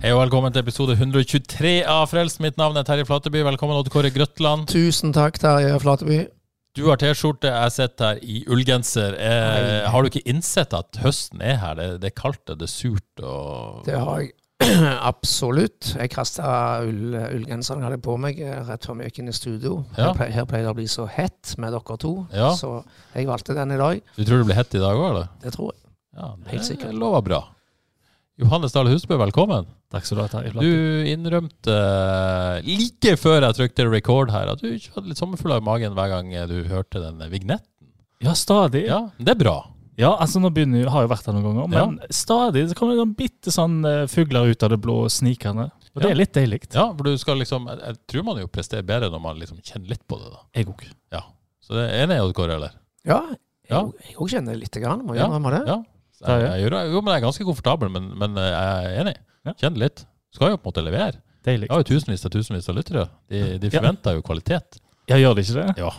Hei og velkommen til episode 123 av Frelst. Mitt navn er Terje Flateby. Velkommen Odd Kåre Grøtland. Tusen takk, Terje Flateby. Du har T-skjorte, jeg sitter her i ullgenser. Eh, har du ikke innsett at høsten er her? Det, det er kaldt, det er surt og Det har jeg absolutt. Jeg kasta ull, ullgenseren jeg hadde på meg eh, rett før vi gikk inn i studio. Ja. Her, pleier, her pleier det å bli så hett med dere to, Ja. så jeg valgte den i dag. Du tror det blir hett i dag òg, eller? Det tror jeg. Ja, Helt det sikkert. lover bra. Johannes Dale Husbø, velkommen. Takk skal du ha, Terje. Du innrømte eh, like før jeg trykte record her, at du ikke hadde litt sommerfugler i magen hver gang du hørte den vignetten. Ja, stadig. Ja, Ja, det er bra. Ja, altså nå begynner jeg har jeg vært her noen ganger, men stadig så kommer det noen bitte sånn eh, fugler ut av det blå snikende. Og det Ja. er litt deilig. Ja, for du skal liksom Jeg, jeg tror man jo presterer bedre når man liksom kjenner litt på det, da. Jeg òg. Ja. Så det er enig, Odd Kåre, eller? Ja, Ja. jeg òg kjenner lite grann. Må Ja. innrømme det. Ja. Jeg, jeg, jo, men jeg er ganske komfortabel, men, men jeg er enig. Ja. Kjenn litt. Skal jo på en måte levere. Deilig. Jeg har jo tusenvis av tusenvis av lyttere. De, de forventer jo kvalitet. Ja, gjør de ikke det? Ja.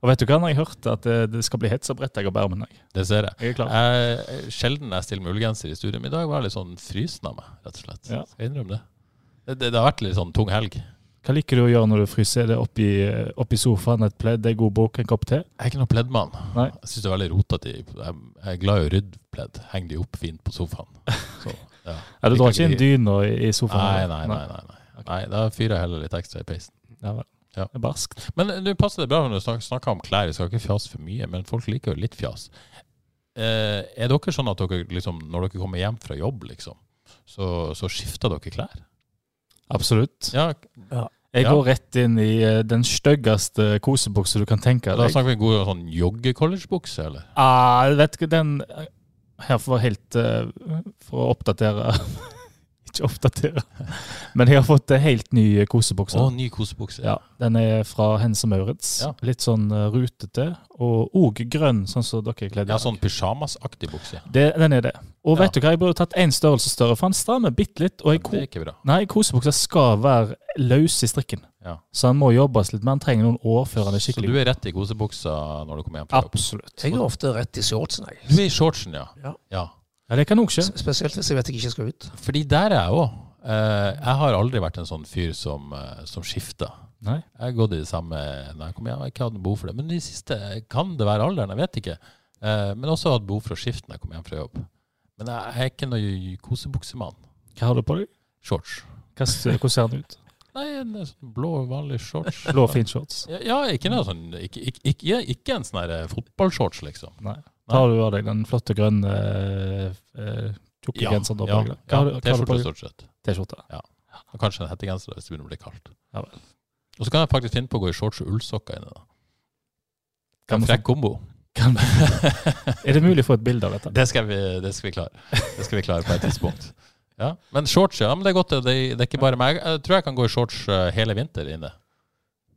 Og vet du hva, når jeg hørte at det, skal bli bretter jeg opp med jeg. Det ser jeg. Jeg er klar. jeg sjelden jeg stiller med ullgenser i studio, men i dag var jeg litt sånn frysen av meg, rett og slett. Ja. Skal jeg innrømme det. Det, det. det har vært litt sånn tung helg. Hva liker du å gjøre når du fryser? Er det oppi, eh, oppi sofaen, et pledd, en god bok, en kopp te? Jeg er ikke noen pleddmann. Jeg syns det er veldig rotete. Jeg jeg er glad i å rydde pledd. Henge de opp fint på sofaen. Ja. Ja, du Jeg drar ikke inn dyna i, sofaen? Nei, nei, nei. nei, nei. nei da fyrer jeg heller litt ekstra i peisen. Ja, vel. Ja. Det er barskt. Men nå passer det bra når du snakker, snakker om klær. Vi skal ikke fjase for mye, men folk liker jo litt fjas. Eh, er dere sånn at dere liksom, når dere kommer hjem fra jobb, liksom, så, så skifter dere klær? Absolutt. Ja, Jeg Ja. går rett inn i eh, den styggeste kosebuksa du kan tenke Da snakker vi god sånn jogge-collegebukse, eller? Ah, vet ikke, den Her for helt eh, For å oppdatere Ikke oppdatere, men jeg har fått en helt ny kosebukse. Å, ny kosebukse. Ja, den er fra Hense Maurits. Ja. Litt sånn eh, rutete, og òg grønn, sånn som dere er kledd i. Ja, sånn pysjamasaktig bukse. Det, den er det. Og Ja. vet du hva, jeg burde tatt én størrelse større, for han strammer bitte litt. Og ko nei, kosebuksa skal være løs i strikken, Ja. så han må jobbes litt. Men han trenger noen år før han er skikkelig Så du er rett i kosebuksa når du kommer hjem fra jobb? Absolutt. Jeg er ofte rett i shortsen, jeg. Du er i shortsen, ja. Ja. ja. Ja, det kan nok skje. Spesielt hvis jeg vet jeg ikke skal ut. Fordi der er jeg òg. jeg har aldri vært en sånn fyr som, eh, som skifter. Nei. Jeg har gått i det samme når jeg kom hjem. Jeg har ikke hatt noe behov for det. Men i det siste kan det være alderen, jeg vet ikke. Eh, men også hatt behov for å skifte når jeg kommer hjem fra jobb. Men jeg er ikke noen kosebuksemann. Hva har du på deg? Shorts. Hvordan ser den ut? Nei, en sånn blå, vanlig shorts. Blå, fin shorts. Ja, ikke noe sånn Ikke, ikke, ikke, ikke en sånn fotballshorts, liksom. Nei. Tar du av deg den flotte grønne uh, uh, tjukke Ja, genseren? ja, ja på T-skjorte, stort sett. T-skjorte. Og kanskje en hettegenser hvis det begynner å bli kaldt. Ja vel. Og så kan jeg faktisk finne på å gå i shorts og ullsokker inni. En frekk kombo. Kan, er det mulig å få et bilde av dette? Det skal vi, det skal vi klare. Det skal vi klare på et tidspunkt. Ja. Men shorts, ja. Men det er godt. Det, det er ikke bare meg. Jeg tror jeg kan gå i shorts eh, hele vinter inne.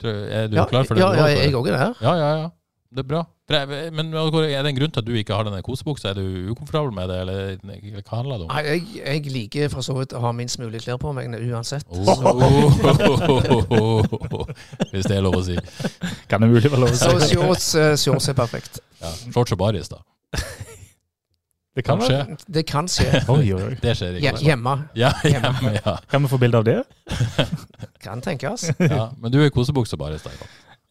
Er du Ja, klar for det? ja, ja, jeg òg er det. ja, ja, ja. Det er bra. Men er det en grunn til at du ikke har denne kosebuksa? Er du ukomfortabel med det, eller eller hva handler det om? Nei, jeg, jeg liker for så vidt å ha minst mulig klær på meg uansett. Så, Oh, hvis det er lov å si. Kan det mulig være lov å så si? shorts, eh, shorts er perfekt. Ja. Shorts og baris, da. Det kan skje. Det kan skje. Oi, oi. Det skjer ikke. Hjemme. Ja, hjemme, ja. Kan vi få bilde av det? Kan tenkes. ja. Men du er i kosebukse baris, da.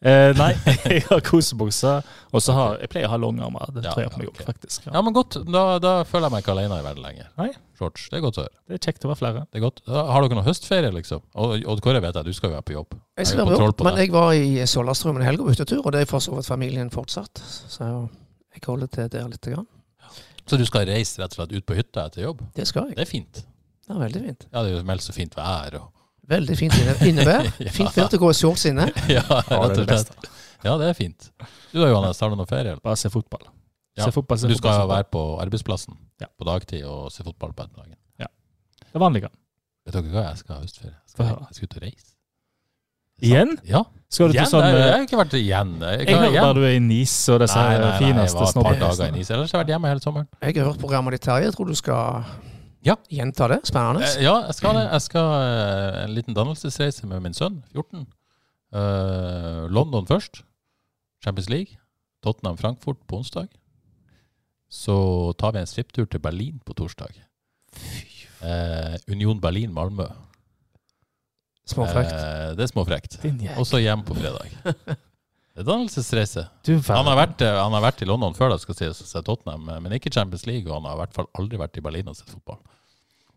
Eh, nei, jeg har kosebukse, og så har jeg pleier å ha langarmer. Det tror jeg på meg òg, faktisk. Ja. Ja, men godt. Da, da føler jeg meg ikke alene i verden lenger. Nei. Shorts. Det er godt å høre. Det er kjekt å være flere. Det er godt. Da Har dere noen høstferie, liksom? Og Odd Kåre vet jeg, du skal jo være på jobb. Jeg skal være på men det. jeg var i Sollastrømmen i helga på hyttetur, og det er for så vidt familien fortsatt. Så jeg holder til der litt. Grann. Så du skal reise rett og slett ut på hytta etter jobb? Det skal jeg. Det er fint. Det er veldig fint. Ja, det er jo meldt så fint vær. Og Veldig fint innebær. Ja. Fint vær til å gå i shorts inne. Ja, Ja, det rett det og slett. Ja, det er fint. Du da, Johannes, har du noe ferie? eller? Bare se fotball. Ja, Se fotball, se Du skal fotball, være på arbeidsplassen Ja. på dagtid og se fotball på ettermiddagen. Det er vanlige. Vet dere hva jeg skal ha høstferie? Jeg skal, jeg skal ut og reise. Igjen? Ja. Skal du Igjen? til sånn jeg, jeg eh, har ikke vært igjen. Jeg, Jeg kan bare du er i Nis og disse fineste fineste jeg var et par dager i Nis, Ellers har jeg vært hjemme hele sommeren. Jeg har hørt programmet ditt, Terje. Jeg tror du skal Ja. gjenta det. Spennende. Eh, Ja, jeg skal det. Jeg skal eh, en liten dannelsesreise med min sønn, 14. Eh, London først. Champions League. Tottenham Frankfurt på onsdag. Så tar vi en stripptur til Berlin på torsdag. Eh, Union Berlin Malmö. Småfrekt. Eh, det er småfrekt. Din jæk. Og så hjem på fredag. Det dannelsesreise. Han har, vært, eh, han har vært i London før, da, skal sies, og sett Tottenham, eh, men ikke Champions League. Og han har i hvert fall aldri vært i Berlin og sett fotball.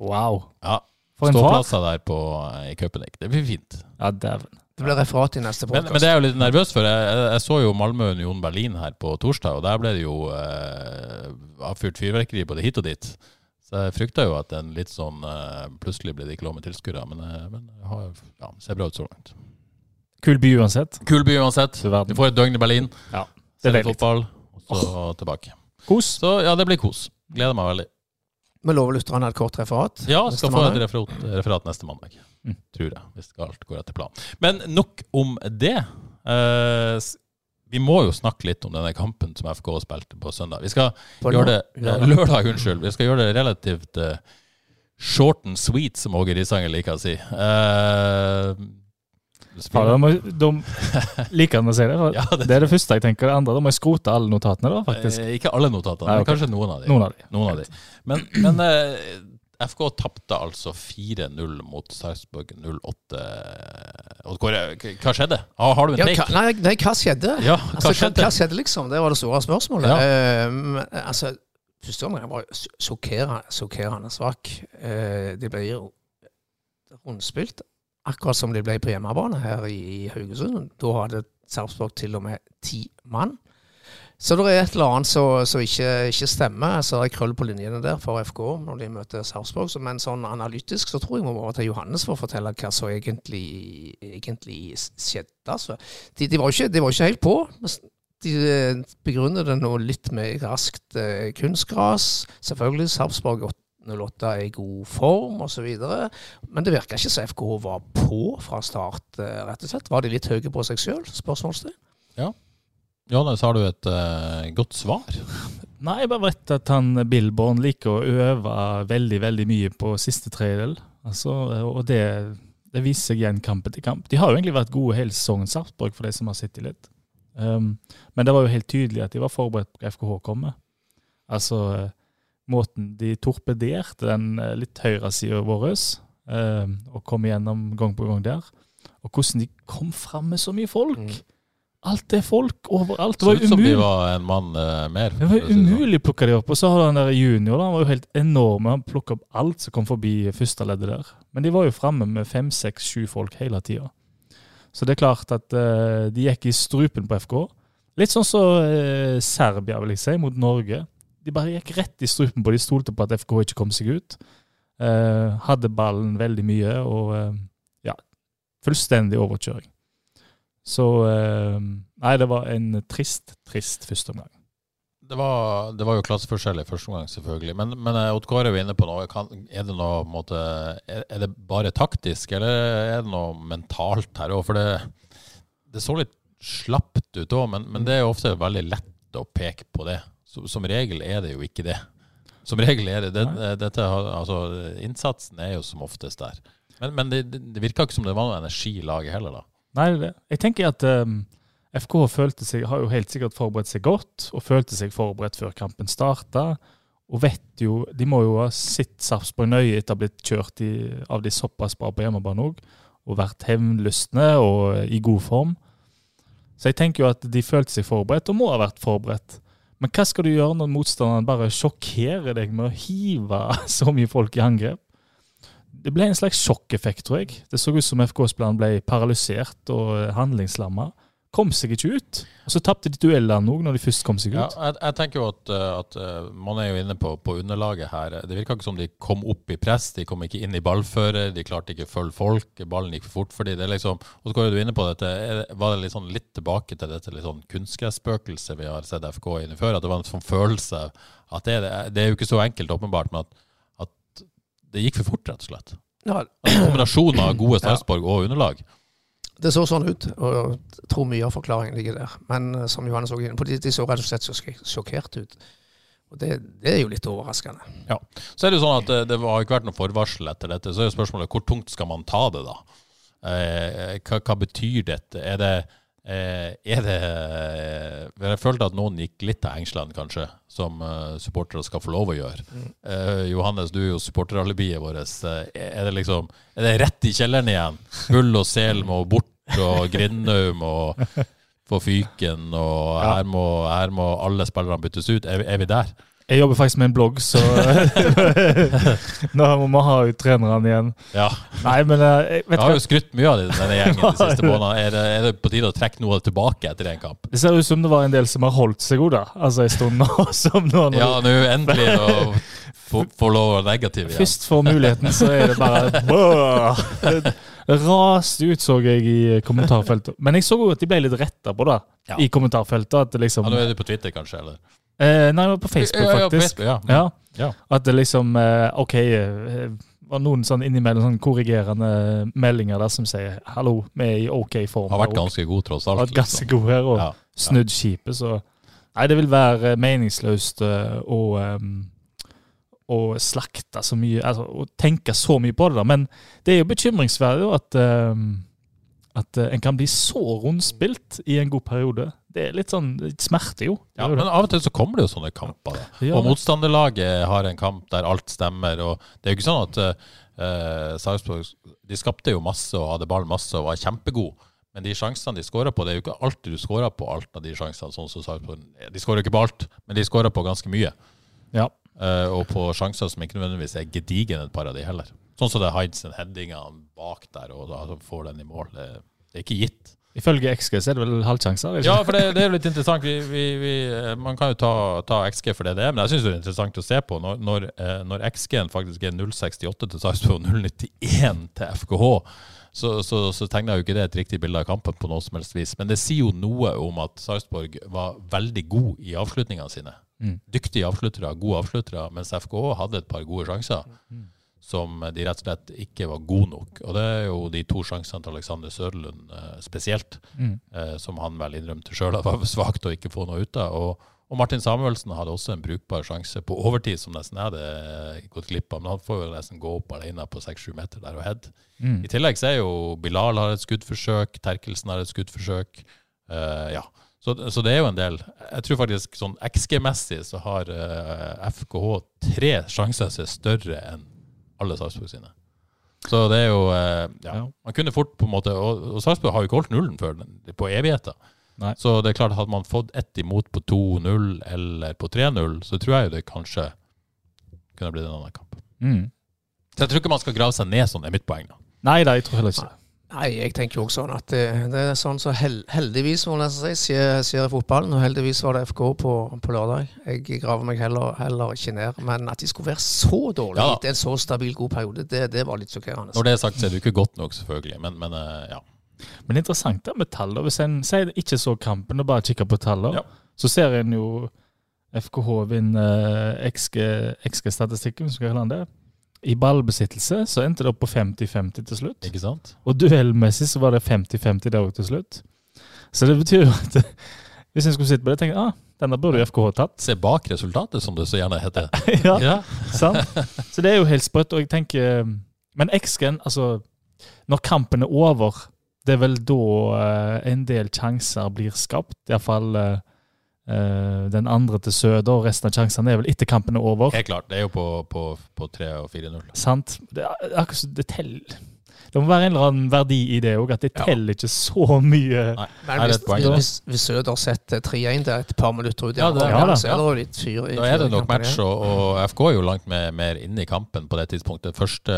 Wow. Ja, For en. Ståplasser der på, eh, i Köpenick. Det blir fint. Ja, dæven. Det blir referat i neste Men, podkast. men det er jeg jo litt nervøs for. Jeg, jeg, jeg så jo Malmö Union Berlin her på torsdag, og der ble det jo eh, avfyrt fyrverkeri både hit og dit. Så jeg frykta jo at en litt sånn eh, Plutselig ble det ikke lov med tilskuere, men, eh, men det har, ja, ser bra ut så langt. Kul by uansett. Kul by uansett. Du får et døgn i Berlin. Ja, det er fotball, og så tilbake. Kos. Så ja, det blir kos. Gleder meg veldig. Vi lover lytterne et kort referat. Ja, skal få et referat, referat neste mandag. Mm. Tror jeg, hvis alt går etter planen. Men nok om det. Eh, vi må jo snakke litt om denne kampen som FK spilte på søndag. Vi skal På gjøre det lørdag. lørdag, unnskyld. Vi skal gjøre det relativt uh, short and sweet, som Åge Risanger liker å si. Eh, Ja, de, må, de liker å si det. for Ja, det- det, er det første jeg tenker. Det andre, da må jeg skrote alle notatene, da, faktisk. eh, ikke alle notatene, Nei, men ok. kanskje noen av dem. Noen av de. Noen av de. Men, men eh, FK tapte altså 4-0 mot Sarpsborg 08. Og Kåre, k- hva skjedde? Har, har du en Ja, take? nei, nei, hva skjedde? Ja, hva Altså, skjedde? hva skjedde, liksom? Det var det store spørsmålet. Ja. Eh, men, altså, første omgang var jo sjokkerende, sjokkerende svak. Eh, de ble jo rundspilt, akkurat som de ble på hjemmebane her i, i Haugesund. Da hadde Sarpsborg til og med ti mann. Så det er et eller annet som ikke, ikke stemmer. Så er det krøll på linjene der for FK når de møter Sarpsborg. Men sånn analytisk så tror jeg vi må over til Johannes for å fortelle hva som egentlig, egentlig skjedde. Altså. De, de, var ikke, de var ikke helt på. De eh, begrunner det nå litt med raskt eh, kunstgras. Selvfølgelig Sarpsborg 08 er i god form osv. Men det virka ikke som FK var på fra start, eh, rett og slett. Var de litt høye på seg sjøl? Spørsmålstegn. Johannes, har du et uh, godt svar? Nei, jeg bare vet at han Billborn liker å øve veldig, veldig mye på siste tredjedel. Altså, og det, det viser seg igjen kamp etter kamp. De har jo egentlig vært gode hele sesongen, Sarpsborg, for de som har sittet litt. Um, men det var jo helt tydelig at de var forberedt på FKH komme. Altså, eh, måten de torpederte den eh, litt høyre sida vår, eh, og kom igjennom gang på gang der. Og hvordan de kom fram med så mye folk. Mm. Alt er folk overalt. Det Så var ut som de umulig. var en mann uh, mer. Det var sånn. umulig å plukke de opp. Og så har han den der junior, da, han var jo helt enorm. Han plukka opp alt som kom forbi første leddet der. Men de var jo framme med fem, seks, sju folk hele tida. Så det er klart at uh, de gikk i strupen på FK. Litt sånn som eh, Serbia, vil jeg si, mot Norge. De bare gikk rett i strupen på De stolte på at FK ikke kom seg ut. Eh, hadde ballen veldig mye og eh, ja, fullstendig overkjøring. Så eh, Nei, det var en trist, trist første omgang. Det var, det var jo klasseforskjell i første omgang, selvfølgelig. Men, men eh, Odd Kåre var inne på noe. Kan, er, det noe måte, er, er det bare taktisk, eller er det noe mentalt her òg? For det, det så litt slapt ut òg, men, men det er jo ofte veldig lett å peke på det. Så, som regel er det jo ikke det. Som regel er det, det dette, altså, Innsatsen er jo som oftest der. Men, men det, det virka ikke som det var noe energi i laget heller, da. Nei, jeg tenker at um, FK følte seg, har jo helt sikkert forberedt seg godt, og følte seg forberedt før kampen starta. Og vet jo, de må jo ha sett Sarpsborg nøye etter å ha blitt kjørt i, av de såpass bra på hjemmebane òg, og vært hevnlystne og i god form. Så jeg tenker jo at de følte seg forberedt, og må ha vært forberedt. Men hva skal du gjøre når motstanderen bare sjokkerer deg med å hive så mye folk i angrep? Det ble en slags sjokkeffekt, tror jeg. Det så ut som FK-spilleren ble paralysert og handlingslamma. Kom seg ikke ut. Og så tapte de duellene òg, når de først kom seg Ja, ut. jeg, jeg tenker jo at, eh, at eh, man er jo inne på, på underlaget her. Det virka ikke som de kom opp i press, de kom ikke inn i ballfører, de klarte ikke å følge folk, ballen gikk for fort for dem. Det liksom, og så går du inne på dette, var det litt, sånn, litt tilbake til dette litt sånn kunstgressspøkelset vi har sett FK inne før? At det var en sånn følelse at det, det er jo ikke så enkelt, åpenbart, men at, at det gikk for fort, rett og slett. Ja, Altså, kombinasjonen av gode Sarpsborg og underlag. Det så sånn ut, og jeg tror mye av forklaringen ligger der. Men eh, som Johannes også inne på, de, de så rett og slett sjokkert ut. Og det, det er jo litt overraskende. Ja. Så er det jo sånn at det, det har ikke vært noe forvarsel etter dette. Så er jo spørsmålet hvor tungt skal man ta det, da? Eh, hva, hva betyr dette? Er det eh, er det eh, Jeg følte at noen gikk litt av engslene, kanskje, som eh, supportere skal få lov å gjøre. Eh, Johannes, du er jo supporteralibiet vårt. Eh, er det liksom Er det rett i kjelleren igjen? Bull og sel må bort, og Grindhaug må få fyken, og her, må, her må alle spillerne byttes ut. Er, er vi der? Jeg jobber faktisk med en blogg, så nå må vi ha ut trenerne igjen. Ja. Nei, men eh, jeg vet Jeg har jo skrytt mye av denne gjengen de siste månedene. Er det, er det på tide å trekke noe tilbake etter en kamp? det ser ut som det var en del som har holdt seg gode, altså en stund nå. Som nå Ja, nå endelig å få, lov å være negativ igjen. først får muligheten, så er det bare det raste ut, så jeg i kommentarfeltet. Men jeg så jo at de ble litt retta på det Ja. i kommentarfeltet. Liksom Ja, nå er du på Twitter, kanskje? eller? Eh, Nei, det var på Facebook, Ja, ja, på faktisk. Facebook, ja. Ja. Ja. At det liksom eh, OK eh, var noen sånn innimellom sånn korrigerende meldinger der som sier 'hallo, vi er i OK form'. Har vært ganske god, tross alt. vært ganske god her og Ja. snudd skipet, så Nei, det vil være meningsløst eh, å å slakte så mye Altså å tenke så mye på det, da. Men det er jo bekymringsverdig at at eh, en kan bli så rundspilt i en god periode. Det er litt sånn Det smerter jo. Ja, men av og til så kommer det jo sånne kamper. Da. Og motstanderlaget har en kamp der alt stemmer. og Det er jo ikke sånn at uh, Sarpsborg De skapte jo masse og hadde ballen masse og var kjempegode. Men de sjansene de skåra på, det er jo ikke alltid du skårer på alt av de sjansene. sånn som Sarpsborg. De skårer ikke på alt, men de skårer på ganske mye. Ja. Eh, og på sjanser som ikke nødvendigvis er gedigen et par av de heller. Sånn som det er Heinz headinga bak der, og da får den i mål. Det, det er ikke gitt. Ifølge XG så er det vel halvsjanser? er Ja, for det, det er jo litt interessant. Vi, vi, vi, eh, man kan jo ta, ta XG for det det er, men jeg syns det er interessant å se på når, når, eh, når XG-en faktisk er 0,68 til Sarpsborg og 0,91 til FKH. Så, så, så tegner jo ikke det et riktig bilde av kampen på noe som helst vis. Men det sier jo noe om at Sarpsborg var veldig god i avslutningene sine. Mm. Dyktige avsluttere, gode avsluttere, mens FKH hadde et par gode sjanser som de rett og slett ikke var gode nok. Og det er jo de to sjansene til Alexander Sørlund eh, spesielt, Mm. eh, som han vel innrømte sjøl var svakt å ikke få noe ut av. Og, og Martin Samuelsen hadde også en brukbar sjanse på overtid, som nesten jeg hadde eh, gått glipp av. Men han får jo nesten gå opp alene på 6-7 meter der og head. Mm. I tillegg så er jo Bilal har et skuddforsøk, Terkelsen har et skuddforsøk. Eh, ja. Så, så det er jo en del. Jeg tror faktisk sånn XG-messig så har uh, FKH tre sjanser som er større enn alle Sarpsborg sine. Så det er jo eh, ja. Man kunne fort på en måte Og, og Sarpsborg har jo ikke holdt nullen før på evigheter. Nei. Så det er klart, hadde man fått ett imot på 2-0 eller på 3-0, så tror jeg jo det kanskje kunne blitt en annen kamp. Mm. Så jeg tror ikke man skal grave seg ned sånn, er mitt poeng. da. Nei da, jeg tror heller ikke Nei, jeg tenker jo også sånn at det, det er sånn så hel, heldigvis, må man si, skjer, skjer i fotballen. Og heldigvis var det FK på, på lørdag. Jeg graver meg heller, heller ikke ned. Men at de skulle være så dårlige Ja etter en så stabil, god periode, det, det var litt sjokkerende. Når det er sagt, så er det jo ikke godt nok, selvfølgelig. Men, men eh, ja. Men er interessant det med tall. Hvis en sier ikke så kampen og bare kikker på tallene, Ja. så ser en jo FKH vinner XG-statistikken, skal jeg kalle den det. I ballbesittelse så endte det opp på 50-50 til slutt. Ikke sant? Og duellmessig så var det 50-50 der òg til slutt. Så det betyr jo at hvis en skulle sitte på det, tenker jeg ah, denne burde FK FKH tatt. Se bak resultatet, som det så gjerne heter. ja, Ja. sant? Så det er jo helt sprøtt. Og jeg tenker Men X-en, altså Når kampen er over, det er vel da eh, en del sjanser blir skapt. Iallfall uh, den andre til Søder, og resten av sjansene er vel etter kampen er over. Helt klart. Det er jo på, på, på 3 og 4-0. Sant? Det er akkurat som det teller Det må være en eller annen verdi i det òg, at det Ja. teller ikke så mye. Nei, Men hvis, poeng, hvis, hvis Søder setter 3-1 der et par minutter ut, Ja, det- ja da. så er det jo litt fyr i Da er det nok kampen match, og, og FK er jo langt mer, mer inne i kampen på det tidspunktet. Første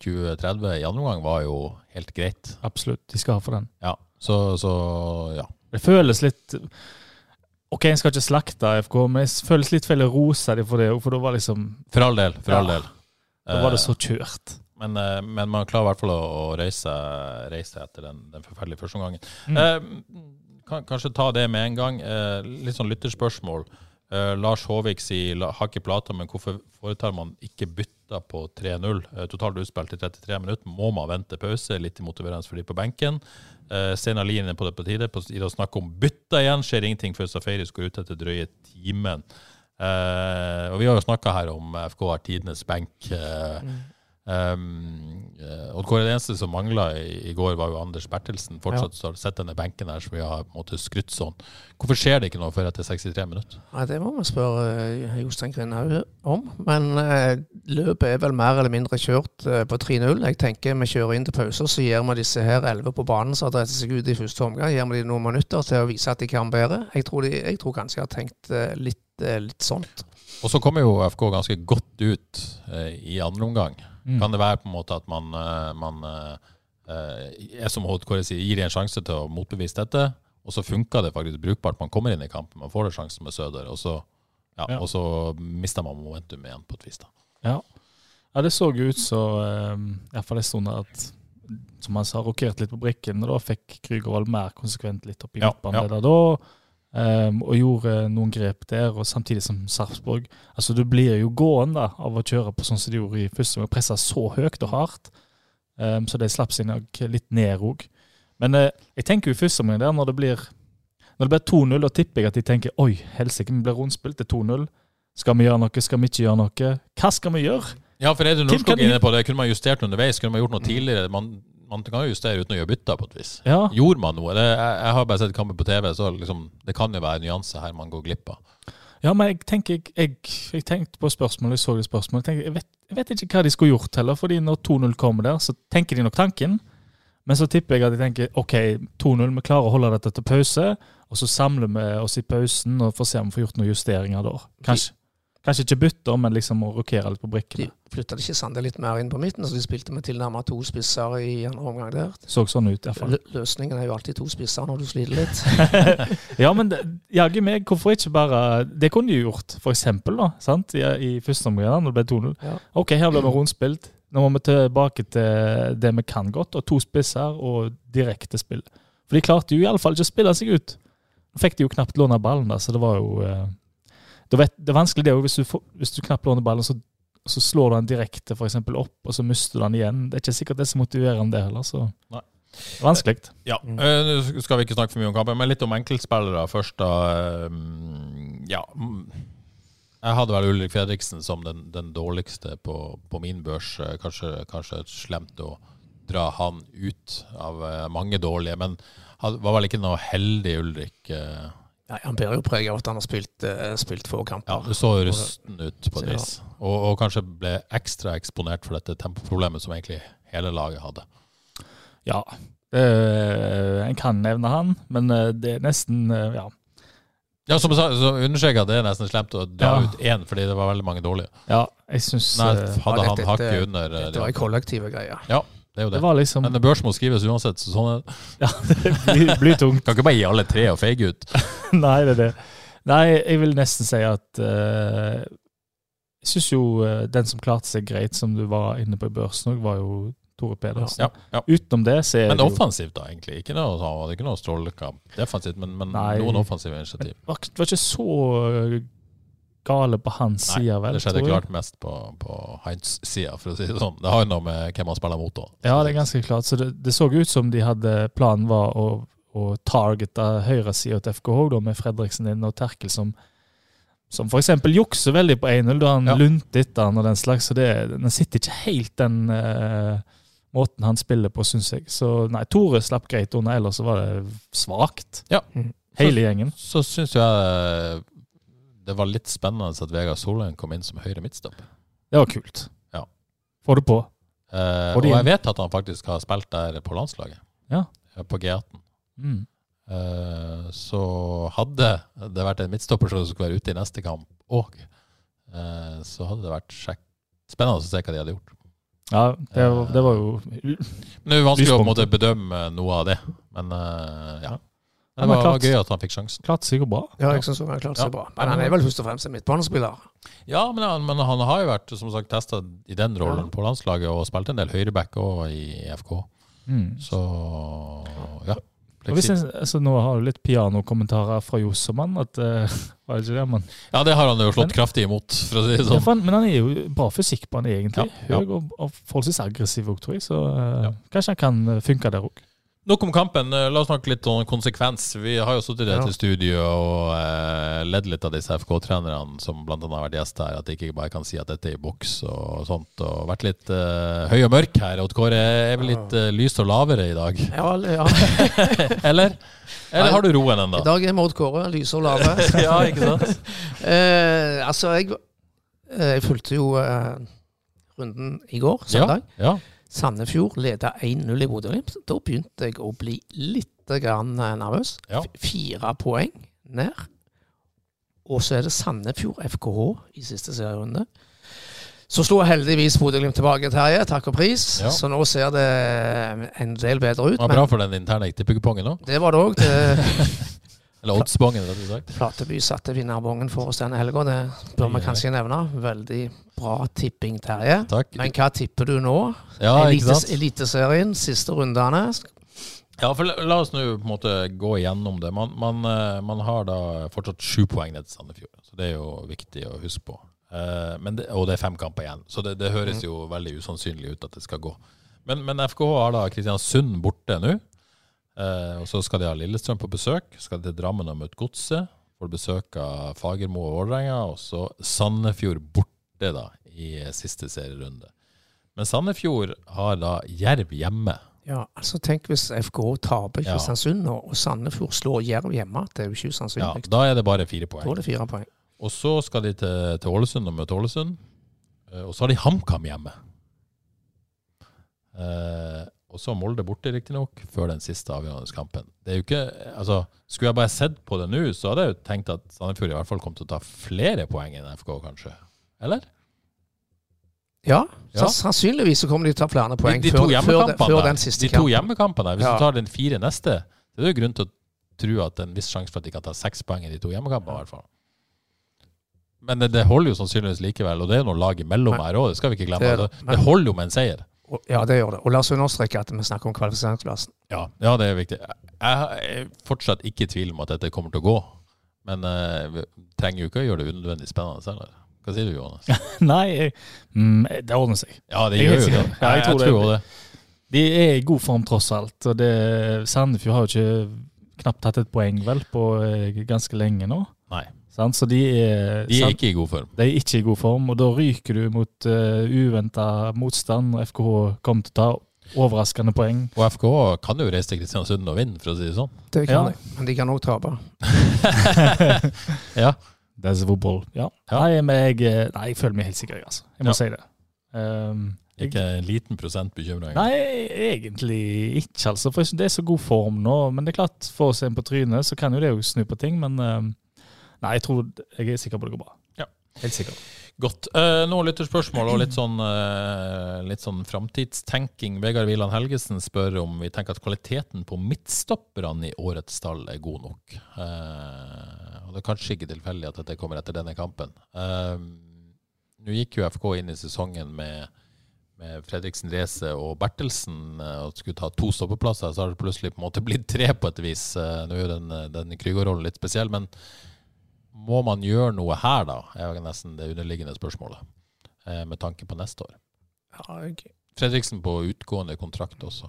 20-30 i andre omgang var jo helt greit. Absolutt. De skal ha for den. Ja. Så, så ja. Det føles litt Ok, en skal ikke slakte FK, men jeg føles litt feil å rose dem for det, for da var liksom For all del. For all del. Da var det Eh, så kjørt. Men, eh, men man klarer i hvert fall å, å reise, reise etter den, den forferdelige første omgangen. Mm. Eh, kan, kanskje ta det med en gang. Eh, litt sånn lytterspørsmål. Eh, Lars Håvik sier har ikke plata, men hvorfor foretar man ikke bytta på 3-0? Eh, totalt utspilt i 33 minutter. Må man vente pause? Litt motiverende for de på benken. Eh, Steinar Lien er på det på tide. På tide å snakke om bytta igjen. Skjer ingenting før Safaris går ut etter drøye timen. Uh, og vi har jo snakka her om FK har tidenes benk. Eh, Um, og hvor det eneste som mangla i, i går, var jo Anders Bertelsen. Fortsatt ja. sitter denne benken her som vi har på en måte skrytt sånn. Hvorfor skjer det ikke noe før etter 63 minutter? Nei, Det må vi spørre eh, Jostein Grindhaug om. Men eh, løpet er vel mer eller mindre kjørt eh, på 3-0. Jeg tenker vi kjører inn til pause, så gir vi disse her elleve på banen som har drept seg ut i første omgang, gir vi dem noen minutter til å vise at de kan bedre. Jeg tror, de, jeg tror kanskje jeg har tenkt eh, litt, eh, litt sånt. Og så kommer jo FK ganske godt ut i andre omgang. Mm. Kan det være på en måte at man, eh, man eh, eh, er som Odd sier, gir dem en sjanse til å motbevise dette, og så funker det faktisk brukbart. Man kommer inn i kampen, man får en sjanse med Søder, og så, ja, Ja. og så mister man momentum igjen på et vis. da. Ja. ja, det så jo ut så iallfall en stund at som han sa, rokerte litt på brikken, og da fikk Krügervold mer konsekvent litt opp i midtbanen ja. ja. da, um, og gjorde noen grep der, og samtidig som Sarpsborg Altså, du blir jo gående av å kjøre på sånn som de gjorde i første gang, pressa så høyt og hardt, um, så de slapp seg nok litt ned òg. Men uh, jeg tenker jo i første omgang der, når det blir når det blir 2-0, da tipper jeg at de tenker oi, helsike, vi blir rundspilt til 2-0. Skal vi gjøre noe, skal vi ikke gjøre noe? Hva skal vi gjøre? Ja, for er det Norskog inne på det? Kunne man justert underveis? Kunne man gjort noe tidligere? Man, man kan jo justere uten å gjøre bytter, på et vis. Ja, Gjorde man noe? Det, jeg, jeg har bare sett kamper på TV, så liksom, det kan jo være nyanser her man går glipp av. Ja, men jeg tenker jeg, jeg, jeg tenkte på spørsmålet, jeg så det spørsmålet. Tenker, vet, jeg vet ikke hva de skulle gjort heller, fordi når 2-0 kommer der, så tenker de nok tanken. Men så tipper jeg at de tenker OK, 2-0, vi klarer å holde dette til pause. Og så samler vi oss i pausen og får se om vi får gjort noen justeringer da. Kanskje, kanskje ikke bytter, men liksom å rokere litt på De brikkene. flytta ikke Sande litt mer inn på midten, så de spilte med tilnærmet to spisser i andre omgang der. Så sånn ut, iallfall. fall. Løsningen er jo alltid to spisser når du sliter litt. ja, men jaggu meg, hvorfor ikke bare Det kunne de gjort, for eksempel, da, sant? I, i første omgang, når det ble 2-0. Ja. OK, her ble vi rundspilt. Nå må vi tilbake til det vi kan godt, og to spisser og direkte spill. For de klarte jo iallfall ikke å spille seg ut. Nå fikk de jo knapt låne ballen, da, så det var jo eh, det, vet, det er vanskelig det òg, hvis, du får- hvis du knapt låner ballen, så, så slår du den direkte for eksempel opp, og så mister du den igjen. Det er ikke sikkert det er så motiverende, det heller. så Nei. vanskelig. Ja, eh, Nå skal vi ikke snakke for mye om kampen, men litt om enkeltspillere først. da. Eh, ja, mm, jeg hadde vel Ulrik Fredriksen som den, den dårligste på, på min børs. Eh, Kanskje, kanskje slemt å dra han ut av mange dårlige, men han var vel ikke noe heldig, Ulrik. Eh. Nei, han bærer jo preg av at han har spilt, eh, spilt få kamper. Ja, du så jo rusten ut på et vis, og, og kanskje ble ekstra eksponert for dette tempoproblemet som egentlig hele laget hadde. Ja, øh, en kan nevne han, men eh, det er nesten øh, Ja. Ja, som jeg sa, så at det er nesten slemt å dra Ja. ut én, fordi det var veldig mange dårlige. ja jeg synes, Nei, eh, hadde ja, han hakket under Det Dette var ei andre. kollektive greie. Ja, det er jo Det det. var liksom Men børs må skrives uansett, så sånn er. Ja, det blir, blir tungt. Kan ikke bare gi alle tre og feige ut. Nei, det er det. Nei, jeg vil nesten si at uh, Jeg syns jo uh, den som klarte seg greit, som du var inne på i børsen òg, var jo Tore Pedersen. Ja, ja. Utenom det så er Men det jo offensivt, da, egentlig. Ikke noe, det er ikke noe strålekamp defensivt, men, men noen offensive initiativ. Det var, var ikke så eh, gale på hans Nei, side, vel? det skjedde tror klart mest på, på Heinz sida, for å si det sånn. Det har jo noe med hvem han spiller mot da. Ja, det er ganske klart. Så det, det så ut som de hadde planen var å, å targete høyresida til FKH, da, med Fredriksen inn og Terkel som som eksempel jukser veldig på 1-0, da han Ja. lunter etter han og den slags. Så det, den sitter ikke helt den uh, måten han spiller på, syns jeg. Så nei, Tore slapp greit unna, ellers var det svakt. Ja. Hele gjengen. Så syns jo jeg det var litt spennende at Vegard Solheim kom inn som høyre midtstopper. Det var kult. Ja. Få det på. Eh, Og jeg vet at han faktisk har spilt der på landslaget. Ja. Eh, På G18. Mm. Eh, så hadde det vært en midtstopper som skulle være ute i neste kamp òg, så hadde det vært sjekk spennende å se hva de hadde gjort. Ja, det var, det var jo Men Det er jo vanskelig å måte bedømme noe av det. Men eh, ja. Det var, klart. gøy at han fikk sjansen. Klart seg bra. Ja, jeg synes han klart seg Ja. bra. Men han er vel først og fremst en midtbanespiller. Ja, men han, men han har jo vært som sagt testa i den rollen Ja. på landslaget og spilt en del høyreback òg i FK. Mm. Så ja. Og hvis jeg, altså, nå har du litt pianokommentarer fra Jossemann. At, var det ikke det, men, Ja, det har han jo slått Men- kraftig imot, for å si det sånn. Ja, han, men han er jo bra fysikk på han egentlig. Ja, ja. Høy og, og forholdsvis aggressiv òg, tror jeg. Så uh, Ja. kanskje han kan eh, funke der òg. Nok om kampen. Eh, La oss snakke litt om konsekvens. Vi har jo sittet i Ja. dette studioet og eh, ledd litt av disse FK-trenerne som bl.a. har vært gjest her, at de ikke bare kan si at dette er i boks og sånt. Og vært litt eh, høy og mørk her. Odd Kåre er vel litt eh, lyst og lavere i dag, Ja, ja. eller? Eller har du roen I dag er Maud Kåre lyse og lave. ja, ikke sant? Eh, altså, jeg, eh, jeg fulgte jo runden i går, søndag. Ja, ja. Sandefjord leda 1-0 i Bodø-Glimt. Da begynte jeg å bli litt grann eh, nervøs. Ja. Fire poeng ned. Og så er det Sandefjord FKH i siste serierunde. Så slo heldigvis Bodø-Glimt tilbake, Terje. Takk og pris. Ja. Så nå ser det en del bedre ut. Det var bra for den interne etterpuggepongen òg. det var det òg. Eller oddsbongen, rett og slett. Flateby satte vinnerbongen for oss denne helga. Det bør vi kanskje nevne. Veldig bra tipping, Terje. Takk. Men hva tipper du nå? Ja, Elites. Eliteserien, siste rundene. Ja, for la, la oss nå på en måte gå igjennom det. Man, man, eh, man har da fortsatt sju poeng ned til Sandefjord, så det er jo viktig å huske på. Eh, men det, og det er fem kamper igjen, så det, det høres jo veldig usannsynlig ut at det skal gå. Men, men FKH har da Kristiansund borte nå. Eh, og så skal de ha Lillestrøm på besøk. Skal de til Drammen og møte Godset. Får besøk av Fagermo og Vålerenga. Og så Sandefjord borte da i siste serierunde. Men Sandefjord har da Jerv hjemme. Ja, altså Tenk hvis FK taper. Kristiansund ja. og Sandefjord slår Jerv hjemme. Det er jo ikke Ja, da er det bare fire Da poeng. er det fire poeng. Og så skal de til, til Ålesund og møte Ålesund. Eh, Og så har de HamKam hjemme. Eh, og så Molde borte, riktignok, før den siste avgjørende kampen. Det er jo ikke, altså, Skulle jeg bare sett på det nå, så hadde jeg jo tenkt at Sandefjord i hvert fall kom til å ta flere poeng enn FK, kanskje. Eller? Ja, Ja. sannsynligvis så kommer de til å ta flere poeng de, de før, før, hjemmekampene, før den siste kampen. de to kampen. hjemmekampene hvis Ja. du tar den fire neste, så er det jo grunn til å tro at det er en viss sjanse for at de kan ta seks poeng i de to hjemmekampene. i hvert fall. Men det, det holder jo sannsynligvis likevel, og det er jo noen lag imellom Men- her òg, det skal vi ikke glemme. Det det. det, holder jo med en seier. Ja, det gjør det. Og la oss understreke at vi snakker om kvalifiseringsplassen. Ja, ja, det er viktig. Jeg er fortsatt ikke i tvil om at dette kommer til å gå, men eh, vi trenger jo ikke å gjøre det unødvendig spennende heller. Hva sier du, Johannes? Nei, mm, det ordner seg. Ja, det gjør jo det. Ja, jeg tror det. tror det. De er i god form, tross alt. Og det, Sandefjord har jo ikke knapt tatt et poeng vel på eh, ganske lenge nå. Så de er, de er sant? ikke i god form. de er ikke i god form, og da ryker du mot uh, uventa motstand. og FKH kommer til å ta overraskende poeng. Og FKH kan jo reise til Kristiansund og vinne, for å si det sånn. Det kan Ja. de. Men de kan òg tape. Ja, That's football. Ja. Ja. Nei, men jeg, eh, nei, jeg føler meg helt sikker, altså. Jeg må Ja. si det. Um, jeg, ikke en liten prosent bekymring. nei, egentlig ikke, altså. For jeg synes det er så god form nå. Men det er klart, for oss en på trynet, så kan jo det jo snu på ting. Men um, nei, jeg tror jeg er sikker på det går bra. Ja. Helt sikker. Godt. Uh, nå lytterspørsmål og litt sånn, uh, litt sånn framtidstenking. Vegard Wieland Helgesen spør om vi tenker at kvaliteten på midtstopperne i årets stall er god nok. Uh, og Det er kanskje ikke tilfeldig at dette kommer etter denne kampen. Eh, Nå gikk jo FK inn i sesongen med, med Fredriksen Reze og Bertelsen eh, og skulle ta to stoppeplasser. Så har det plutselig på en måte blitt tre på et vis. Eh, nå er jo den, den Krygård-rollen litt spesiell, men må man gjøre noe her, da? er jo nesten det underliggende spørsmålet. Eh, med tanke på neste år. Ja, okay. Fredriksen på utgående kontrakt også.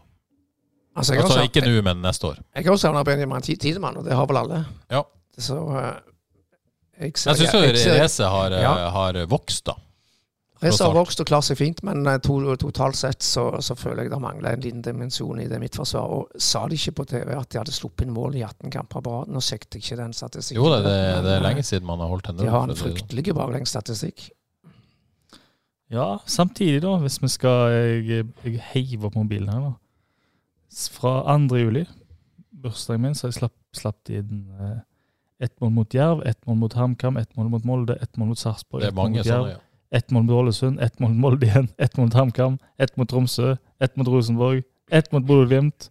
altså, Altså også, ikke nå, men neste år. Jeg har også savna Benjamin Ti- Tidemann, og det har vel alle. Ja. Så uh, jeg ser, Jeg syns jo jeg Reze har, eh, Ja. har vokst, da. Reza har vokst og klart seg fint, men eh, to, totalt sett så, så føler jeg det mangler en liten dimensjon i det midtforsvaret. Og sa de ikke på TV at de hadde sluppet inn mål i 18 kamper på rad? Nå sjekket jeg ikke den statistikken. Jo det, det, det er lenge eh, siden man har holdt en De har en fryktelig baklengsstatistikk. Ja, samtidig, da, hvis vi skal Jeg, jeg heiver opp mobilen her, da. Fra 2. juli, bursdagen min, så jeg slapp, slapp de inn eh, ett mål mot Jerv, ett mål mot HamKam, ett mål mot Molde, ett mål mot Sarpsborg, Det er ett mål mange mot Jerv, sånne, ja. Ett mål mot Ålesund, ett mål mot Molde igjen, ett mål mot HamKam, ett mot Tromsø, ett mot Rosenborg, ett mot Bodø-Glimt.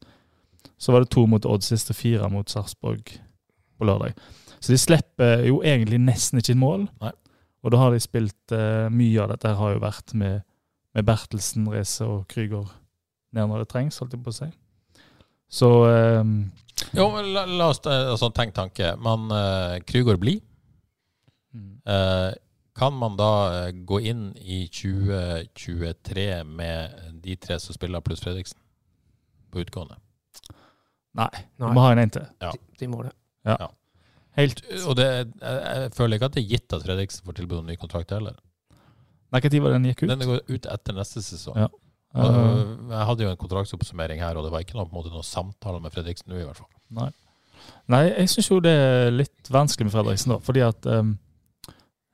Så var det to mot Odd siste, fire mot Sarpsborg på lørdag. Så de slipper jo egentlig nesten ikke inn mål. Nei. Og da har de spilt uh, Mye av dette har jo vært med, med Bertelsen, Reze og Krüger ned når det trengs, holdt jeg på å si. Så eh, Jo, men la, la oss eh, altså, tenk tanke. Man uh, Krüger blir. mm, Eh, kan man da eh, gå inn i 2023 med de tre som spiller, pluss Fredriksen, på utgående? Nei, Nei. må ha en en til. Ja. De, de må det. Helt Og det, jeg, jeg føler ikke at det er gitt at Fredriksen får tilbud om ny kontrakt heller. Nei, Når var den gikk ut? Den går ut etter neste sesong. Ja. Jeg hadde jo en kontraktsoppsummering her, og det var ikke noe, på en måte, noen samtale med Fredriksen nå, i hvert fall. Nei. Nei, jeg syns jo det er litt vanskelig med Fredriksen, da. Fordi at um,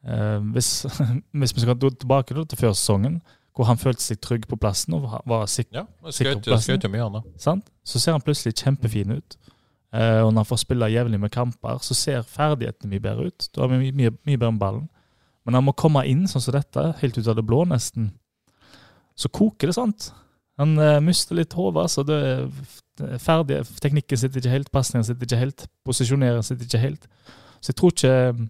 hvis, hvis vi skal gå tilbake til før sesongen, hvor han følte seg trygg på plassen og var sikker, Ja, Sikker på plassen. så ser han plutselig kjempefin ut. Eh, og når han får spille jevnlig med kamper, så ser ferdighetene mye bedre ut. Da har vi mye, mye, bedre med ballen. Men han må komme inn sånn som dette, helt ut av det blå nesten. Så koker det, sant? Han eh, mister litt hodet, så er det er ferdig. Teknikken sitter ikke helt, pasningen sitter ikke helt, posisjoneringen sitter ikke helt. Så jeg tror ikke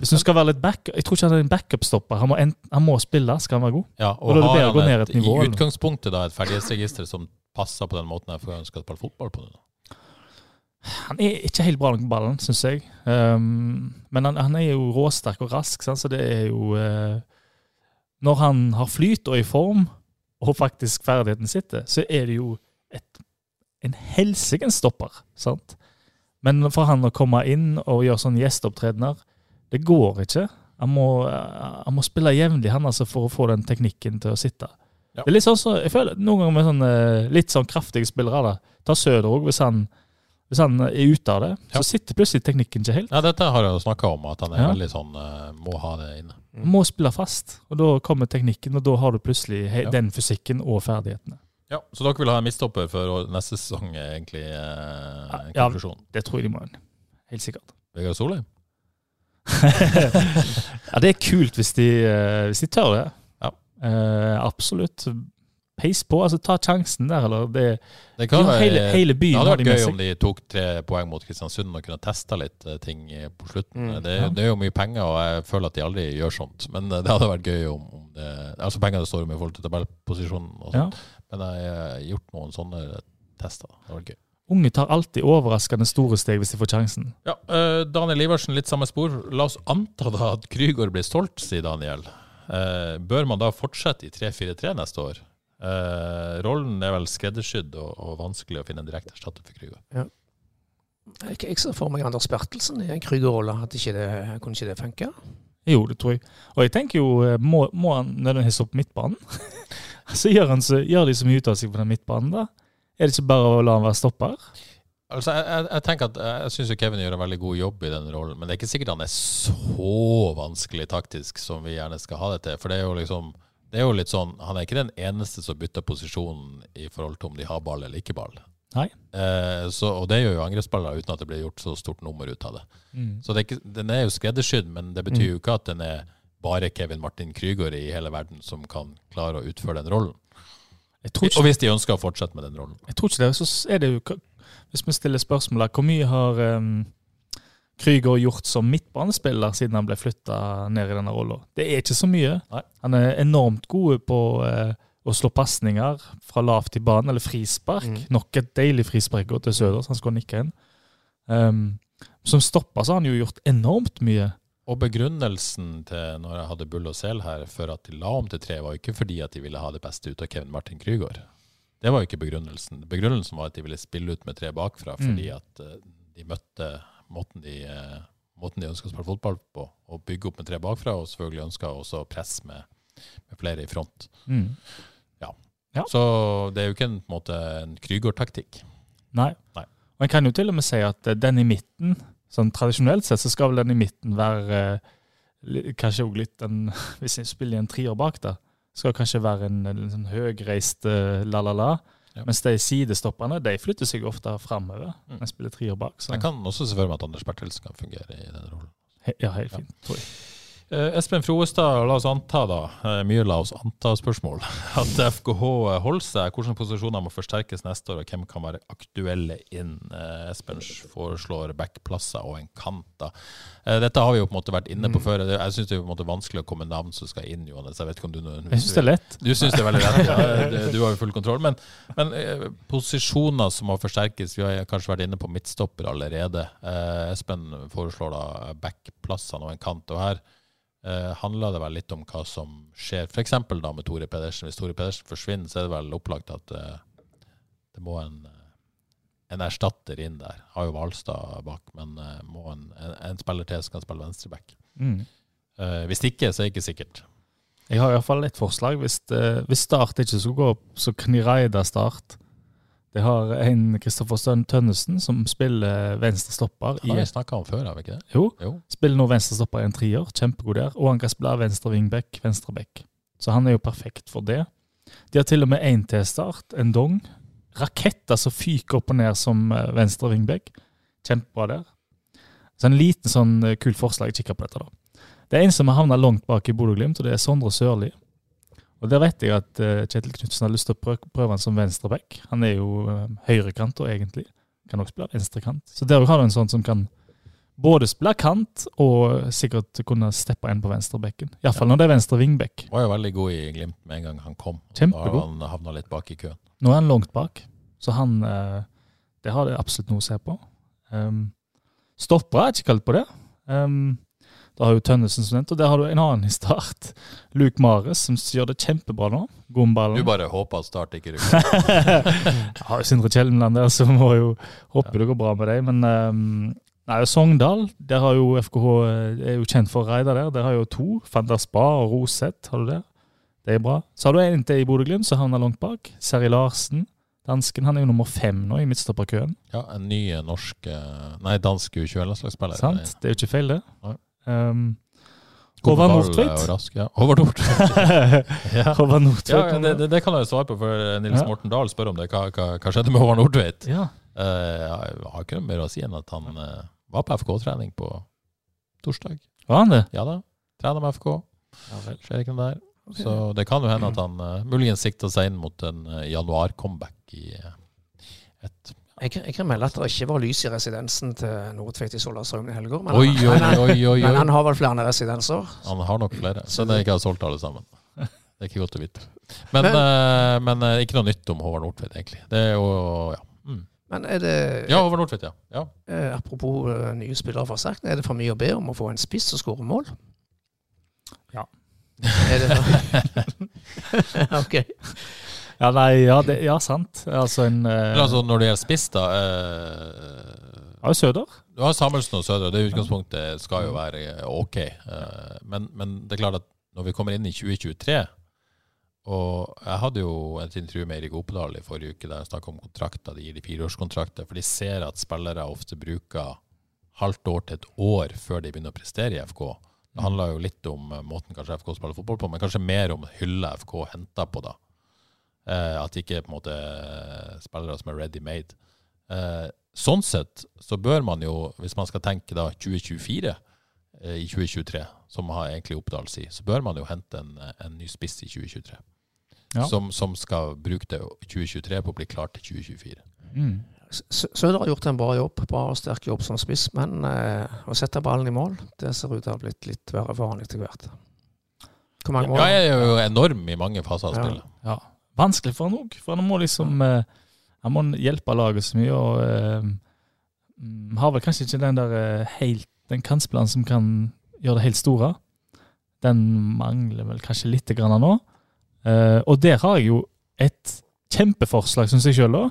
Hvis du skal være litt back, jeg tror ikke han er en backup-stopper. Han, han må spille, skal han være god. Ja, Og da er det bedre å gå ned et nivå, i utgangspunktet da et ferdighetsregister som passer på den måten jeg ønske å spille fotball på det. Han er ikke helt bra nok på ballen, syns jeg. Um, men han, han er jo råsterk og rask, sant? så det er jo uh, Når han har flyt og er i form, og faktisk ferdigheten sitter, så er det jo et, en helsikens stopper. sant? Men for han å komme inn og gjøre sånn gjesteopptredener, det går ikke. Han må, han må spille jevnlig han altså, for å få den teknikken til å sitte. Ja. Det er litt sånn så, jeg føler Noen ganger med sånne, litt sånn kraftige spillere. da. Ta Søder òg, hvis hvis han er ute av det, Ja. så sitter plutselig teknikken ikke helt. Ja, dette har jeg jo snakka om, at han er Ja. veldig sånn eh, må ha det inne. Han må spille fast, og da kommer teknikken, og da har du plutselig he Ja. den fysikken og ferdighetene. Ja, Så dere vil ha en midtstopper for neste sesong, egentlig eh, Ja. konklusjonen? Det tror jeg de må. Helt sikkert. Vegard Solheim? ja, det er kult hvis de, eh, hvis de tør det. Ja. Uh, absolutt. Peis på, altså ta sjansen der, eller det Det de har hele, hele det byen hadde har vært de med gøy om de tok tre poeng mot Kristiansund og kunne testa litt eh, ting på slutten. Mm, det, ja. det er jo mye penger, og jeg føler at de aldri gjør sånt. Men det hadde vært gøy om, om det Altså penger det står om i forhold til tabellposisjonen, og Ja. men jeg har gjort noen sånne tester. Det hadde vært gøy. Unge tar alltid overraskende store steg hvis de får sjansen. Ja, uh, Daniel Iversen, litt samme spor. La oss anta da at Krygård blir stolt, sier Daniel. Uh, bør man da fortsette i 3-4-3 neste år? Uh, rollen er vel skreddersydd og, og vanskelig å finne en direkte erstatter for Krüger. Jeg, jeg ser for meg Anders Bertelsen i en Krygård-rolle. Kunne ikke det funke? Jo, det tror jeg. Og jeg tenker jo, må, må han nødvendigvis opp midtbanen? så gjør, han så gjør de så mye ut av seg på den midtbanen, da. Er det ikke bare å la han være stopper? Altså, jeg, jeg, jeg tenker at jeg syns Kevin gjør en veldig god jobb i den rollen, men det er ikke sikkert han er så vanskelig taktisk som vi gjerne skal ha det til. For det er jo liksom det er jo litt sånn, Han er ikke den eneste som bytter posisjonen i forhold til om de har ball eller ikke ball. Nei. Eh, så, og det gjør jo angrepsspillere uten at det blir gjort så stort nummer ut av det. Mm. Så det er ikke, den er jo skreddersydd, men det betyr jo ikke at den er bare Kevin Martin Krygård i hele verden som kan klare å utføre den rollen. Tror Og hvis de ønsker å fortsette med den rollen. jeg tror ikke det. Så er det jo, hvis vi stiller spørsmålet, hvor mye har um, Krüger gjort som midtbanespiller siden han ble flytta ned i denne rolla? Det er ikke så mye. Nei. Han er enormt god på uh, å slå pasninger fra lavt i banen, eller frispark. Mm. Nok et deilig frispark til Søder, så han skal nikke inn. Um, som stopper så har han jo gjort enormt mye. Og begrunnelsen til når jeg hadde Bull og Sel her, for at de la om til tre, var jo ikke fordi at de ville ha det beste ut av Kevin Martin Krygård. Det var jo ikke begrunnelsen. Begrunnelsen var at de ville spille ut med tre bakfra, fordi at eh, de møtte måten de, eh, måten de ønska å spille fotball på, og bygge opp med tre bakfra, og selvfølgelig ønska også press med, med flere i front. Mm. Ja. Så det er jo ikke en, en, måte, en Krygård-taktikk. Nei. Nei. Man kan jo til og med si at eh, den i midten, sånn tradisjonelt sett, så skal vel den i midten være eh, kanskje også litt den, Hvis jeg spiller i en trier bak der, skal kanskje være en, en sånn høgreist eh, la-la-la. Ja. Mens de sidestopperne de flytter seg ofte framover Mm. jeg spiller trier bak. Så Jeg kan også se for meg at Anders Bertelsen kan fungere i den rollen. he, ja, helt Ja. fint, tror jeg. Eh, Espen Froestad, la oss anta da, eh, mye la oss anta-spørsmål, at FKH holder seg. Hvilke posisjoner må forsterkes neste år, og hvem kan være aktuelle inn? Eh, Espen foreslår backplasser og en kant. da. Eh, Dette har vi jo på en måte vært inne på før. Jeg syns det er på en måte vanskelig å komme navn som skal inn, Johannes. Jeg vet ikke om du Jeg syns det er lett. Du syns det er veldig lett, ja. Du har jo full kontroll. Men, men posisjoner som må forsterkes, vi har kanskje vært inne på midtstopper allerede. Eh, Espen foreslår da backplassene og en kant. og her eh, handler det vel litt om hva som skjer, f.eks. da med Tore Pedersen. Hvis Tore Pedersen forsvinner, så er det vel opplagt at eh, det må en, eh, en erstatter inn der. Har jo Hvalstad bak, men eh, må en, en, en spiller til som kan spille venstreback. Mm. Eh, hvis ikke, så er det ikke sikkert. Jeg har iallfall et forslag. Hvis, det, hvis Start ikke skulle gå opp, så kan de raide Start. Det har en Kristoffer Tønnesen som spiller venstrestopper. Har vi snakka om før, har vi ikke det? Jo, Jo. spiller nå venstrestopper i en trier. Kjempegod der. Og han kan spille venstre wingback, venstre back. Så han er jo perfekt for det. De har til og med én til start, en dong. Raketter som fyker opp og ned som eh, venstre wingback. Kjempebra der. Så en liten sånn eh, kul forslag. Kikker på dette, da. Det er en som har havna langt bak i Bodø-Glimt, og det er Sondre Sørli. Og Der vet jeg at eh, Kjetil Knutsen har lyst til å prø- prøve han som venstreback. Han er jo uh, høyrekant, og egentlig. Kan også spille venstrekant. Så der har du en sånn som kan både spille kant og sikkert kunne steppe inn på venstrebekken. Iallfall når det er venstre vingbekk. Var jo veldig god i Glimt med en gang han kom. Kjempegod. Da har han havna litt bak i køen. Nå er han langt bak, så han eh, Det har det absolutt noe å se på. Um, Stoppere er ikke kalt på det. Um, da har jo Tønnesen som nevnt, og der har du en annen i start. Luke Mares, som gjør det kjempebra nå. God. Du bare håper at Start ikke rykker. Jeg har jo Sindre Kjelmeland der, så må jo håpe det går bra med deg. Men um, nei, Sogndal, der har jo FKH eh, er jo kjent for å raide der. Der har jo to. Van der Spa og Roseth, har du det? Det er bra. Så har du en til i Bodø-Glimt som havner langt bak. Seri Larsen. Dansken han er jo nummer fem nå i midtstopperkøen. Ja, en ny norsk eh, Nei, dansk U21-landslagsspiller. Sant? Det er jo ikke feil, det. Nei. Um, Håvard Nordtveit. eh, rask, Ja. Håvard Nordtveit. ja. Håvard Nordtveit. Ja, det, det, det kan jeg svare på, for Nils Ja. Morten Dahl spør om det. Hva, hva, hva skjedde med Håvard Nordtveit? Ja. Uh, jeg har ikke noe mer å si enn at han uh, var på FK-trening på torsdag. Var han det? Ja da. Trener med FK. Ja vel. Skjer ikke noe der. Så det kan jo hende at han uh, muligens sikter seg inn mot en eh, januar-comeback i eh, et Jeg, kan- jeg kan melde at det ikke var lys i residensen til Nordtveit i Solasstraumen i helga. Men, Oi, oi, men, oi, oi, men han har vel flere residenser. Han har nok flere. Så det ikke har solgt alle sammen. Det er ikke godt å vite. Men, Men- uh, men uh, ikke noe nytt om Håvard Nordtveit, egentlig. Det er jo Ja, mm. Men er det ja Håvard Nordtveit, ja. ja. Uh, Apropos eh, nye spillere fra Serken, er det for mye å be om å få en spiss og skårer mål? Ja. Er det OK. Ja, nei, ja, det, ja sant. Altså en eh, altså, når det gjelder spiss, da eh, Ja, Søder. Du har Samuelsen og Søder, og det utgangspunktet skal jo være eh, ok. Eh, men, men det er klart at når vi kommer inn i 2023 Og jeg hadde jo et intervju med Erik Opedal i forrige uke der jeg snakka om kontrakter. De gir de fireårskontrakter, for de ser at spillere ofte bruker halvt år til et år før de begynner å prestere i FK. Det handler jo litt om eh, måten kanskje FK spiller fotball på, men kanskje mer om hylla FK henter på da. Eh, at det ikke er på en måte eh, spillere som er ready made. Eh, sånn sett så bør man jo, hvis man skal tenke da 2024 eh, i 2023, som har egentlig Oppdal si, så bør man jo hente en, en ny spiss i 2023. Ja. Som, som skal bruke det 2023 på å bli klar til 2024. Mm. Søder har gjort en bra jobb, bra og sterk jobb som spiss, men eh, å sette ballen i mål, det ser ut til å ha blitt litt verre for han etter hvert. Hvor mange mål? Ja, jeg er jo enorm i mange faser av spillet. Ja. Ja. Vanskelig for han òg, for han må liksom eh, Han må hjelpe laget så mye, og eh, mm, har vel kanskje ikke den der eh, helt Den kantspilleren som kan gjøre det helt store. Den mangler vel kanskje litt grann nå. Eh, og der har jeg jo et kjempeforslag, syns jeg sjøl, da.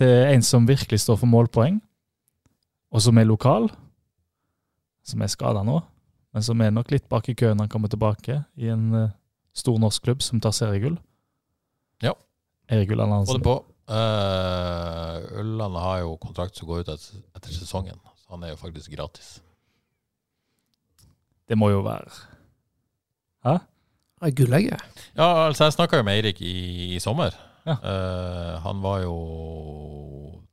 Til en som virkelig står for målpoeng, og som er lokal. Som er skada nå, men som er nok litt bak i køen når han kommer tilbake i en eh, stor norsk klubb som tar seriegull. Ja. Erik Ulland Både Hansen. på. Uh, Ulland har jo kontrakt som går ut etter, etter sesongen, så han er jo faktisk gratis. Det må jo være Ja, Gullegge. Ja, altså jeg snakka jo med Eirik i, i sommer. Ja. Uh, han var jo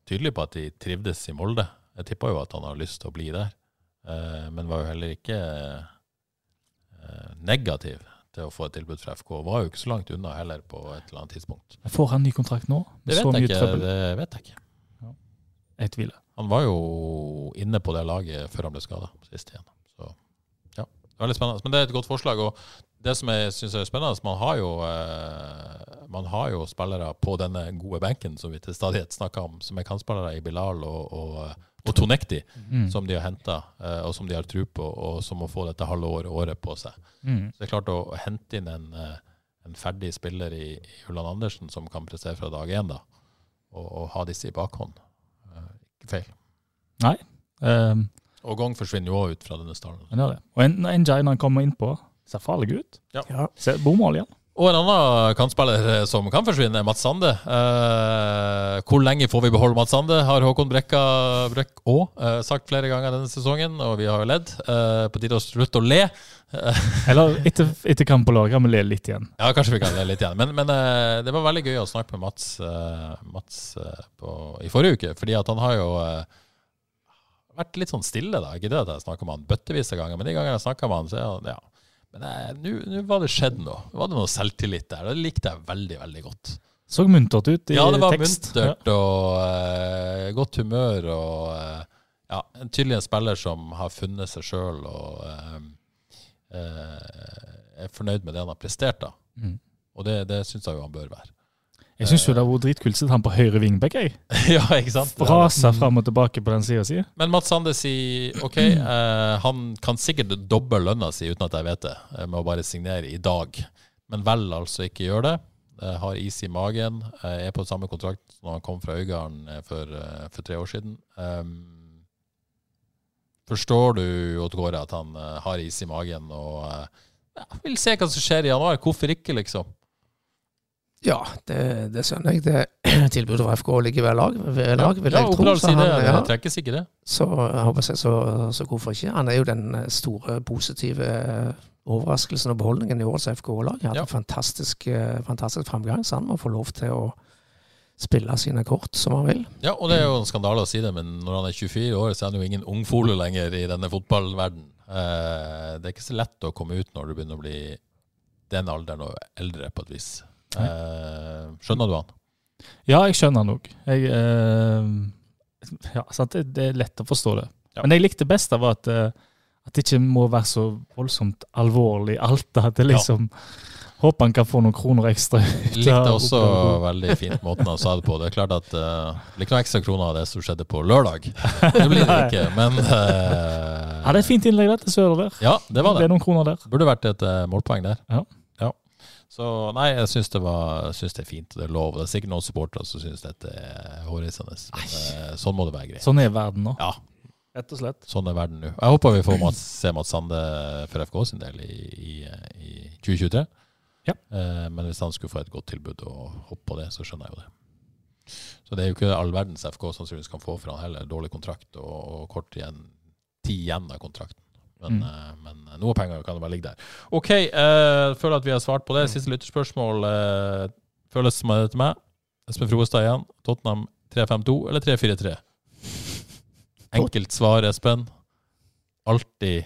tydelig på at de trivdes i Molde. Jeg tippa jo at han har lyst til å bli der, uh, men var jo heller ikke negativ til å få et tilbud fra FK. Var jo ikke så langt unna heller på et eller annet tidspunkt. Får han ny kontrakt nå? Det vet jeg ikke. Det vet jeg ikke. Jeg tviler. Han var jo inne på det laget før han ble skada sist igjen. Så ja, veldig spennende. Men det er et godt forslag. og det som jeg syns er spennende, man har, jo, eh, man har jo spillere på denne gode benken som vi til stadighet snakker om, som er kantspillere i Bilal og, og, og Tonekti, Mm. som de har henta, og som de har tro på, og som må få dette halve året, året på seg. Mm. Så det er klart å hente inn en, eh, en ferdig spiller i, i Ulland Andersen som kan prestere fra dag én, da, og, og ha disse i bakhånd, eh, ikke feil. Um, Og Gong forsvinner jo òg ut fra denne stallen. Og en, en Jai når han kommer innpå, ser farlig ut. Ja. Ser Bommål igjen. Og en annen kantspiller eh, som kan forsvinne, er Mats Sande. Eh, hvor lenge får vi beholde Mats Sande, har Håkon Brekka Brekk òg eh, sagt flere ganger denne sesongen, og vi har jo ledd. Eh, på tide å slutte å le. Eller etter, etter kamp på kan vi le litt igjen. Ja, kanskje vi kan le litt igjen. Men, men eh, det var veldig gøy å snakke med Mats, eh, Mats på, i forrige uke, fordi at han har jo vært litt sånn stille, da. Ikke det at jeg snakker med han bøttevis av ganger, men de gangene jeg snakker med han, så er han ja. Men nå var det skjedd noe. Nå var det noe selvtillit der. Det likte jeg veldig, veldig godt. Så muntert ut i tekst. Ja, det var tekst. muntert og uh, godt humør og uh, ja, en tydelig en spiller som har funnet seg sjøl og uh, er fornøyd med det han har prestert, da. Mm. Og det, det syns jeg jo han bør være. Jeg syns jo det var dritkult å han på høyre vingbekk. jeg. ja, ikke sant? Frasa fram og tilbake på den sida si. Men Mats Sande sier OK, eh, han kan sikkert doble lønna si uten at jeg vet det, eh, med å bare signere i dag. Men velger altså ikke gjøre det. Jeg har is i magen. Jeg er på samme kontrakt som han kom fra Øygarden eh, for, eh, for tre år siden. Um, forstår du, Odd Gårde, at han eh, har is i magen og eh, ja, vil se hva som skjer i januar? Hvorfor ikke, liksom? Ja, det, det skjønner jeg. Det Tilbudet fra FK ligger ved lag, ved lag vil ja, jeg tro. Så, han, det. ja, trekkes ikke, det. så, jeg håper jeg, så, så hvorfor ikke? Han er jo den store positive eh, overraskelsen og beholdningen i årets FK-lag. Han har Ja. fantastisk, eh, fantastisk framgang, så han må få lov til å spille sine kort som han vil. Ja, og det er jo en skandale å si det, men når han er 24 år, så er han jo ingen ungfole lenger i denne fotballverden. Eh, det er ikke så lett å komme ut når du begynner å bli den alderen og eldre, på et vis. Eh, skjønner du han? Ja, jeg skjønner han òg. eh, ja, sant? Det, det er lett å forstå det. Ja. Men det jeg likte best, var at, eh, at det ikke må være så voldsomt alvorlig alt. At det liksom Håper han kan få noen kroner ekstra. Jeg Likte også veldig fint måten han sa det på. Det er klart at uh, blir ikke noen ekstra kroner av det som skjedde på lørdag. Det blir det ikke, men uh, Ja, det er et fint innlegg der til Søder der. Ja, det var Det det. noen kroner der. Burde vært et uh, målpoeng der. Ja. Så nei, jeg syns det, det er fint, det er lov. Det er sikkert noen supportere som syns dette er hårreisende. Eh, sånn må det være greit. Sånn er verden nå. Ja, Rett og slett. sånn er verden nå. Jeg håper vi får Mats, se Mats Sande for FK sin del i, i, i 2023. Ja. Eh, men hvis han skulle få et godt tilbud og hoppe på det, så skjønner jeg jo det. Så det er jo ikke all verdens FK sannsynligvis kan få for han heller. Dårlig kontrakt og, og kort igjen, tid igjen av kontrakten. Men, Mm. eh, men noe penger kan det bare ligge der. OK, uh, føler at vi har svart på det. Siste lytterspørsmål uh, føles som det til meg. Espen Froestad igjen. Tottenham 3-5-2 eller 3-4-3? Enkelt svar, Espen. Alltid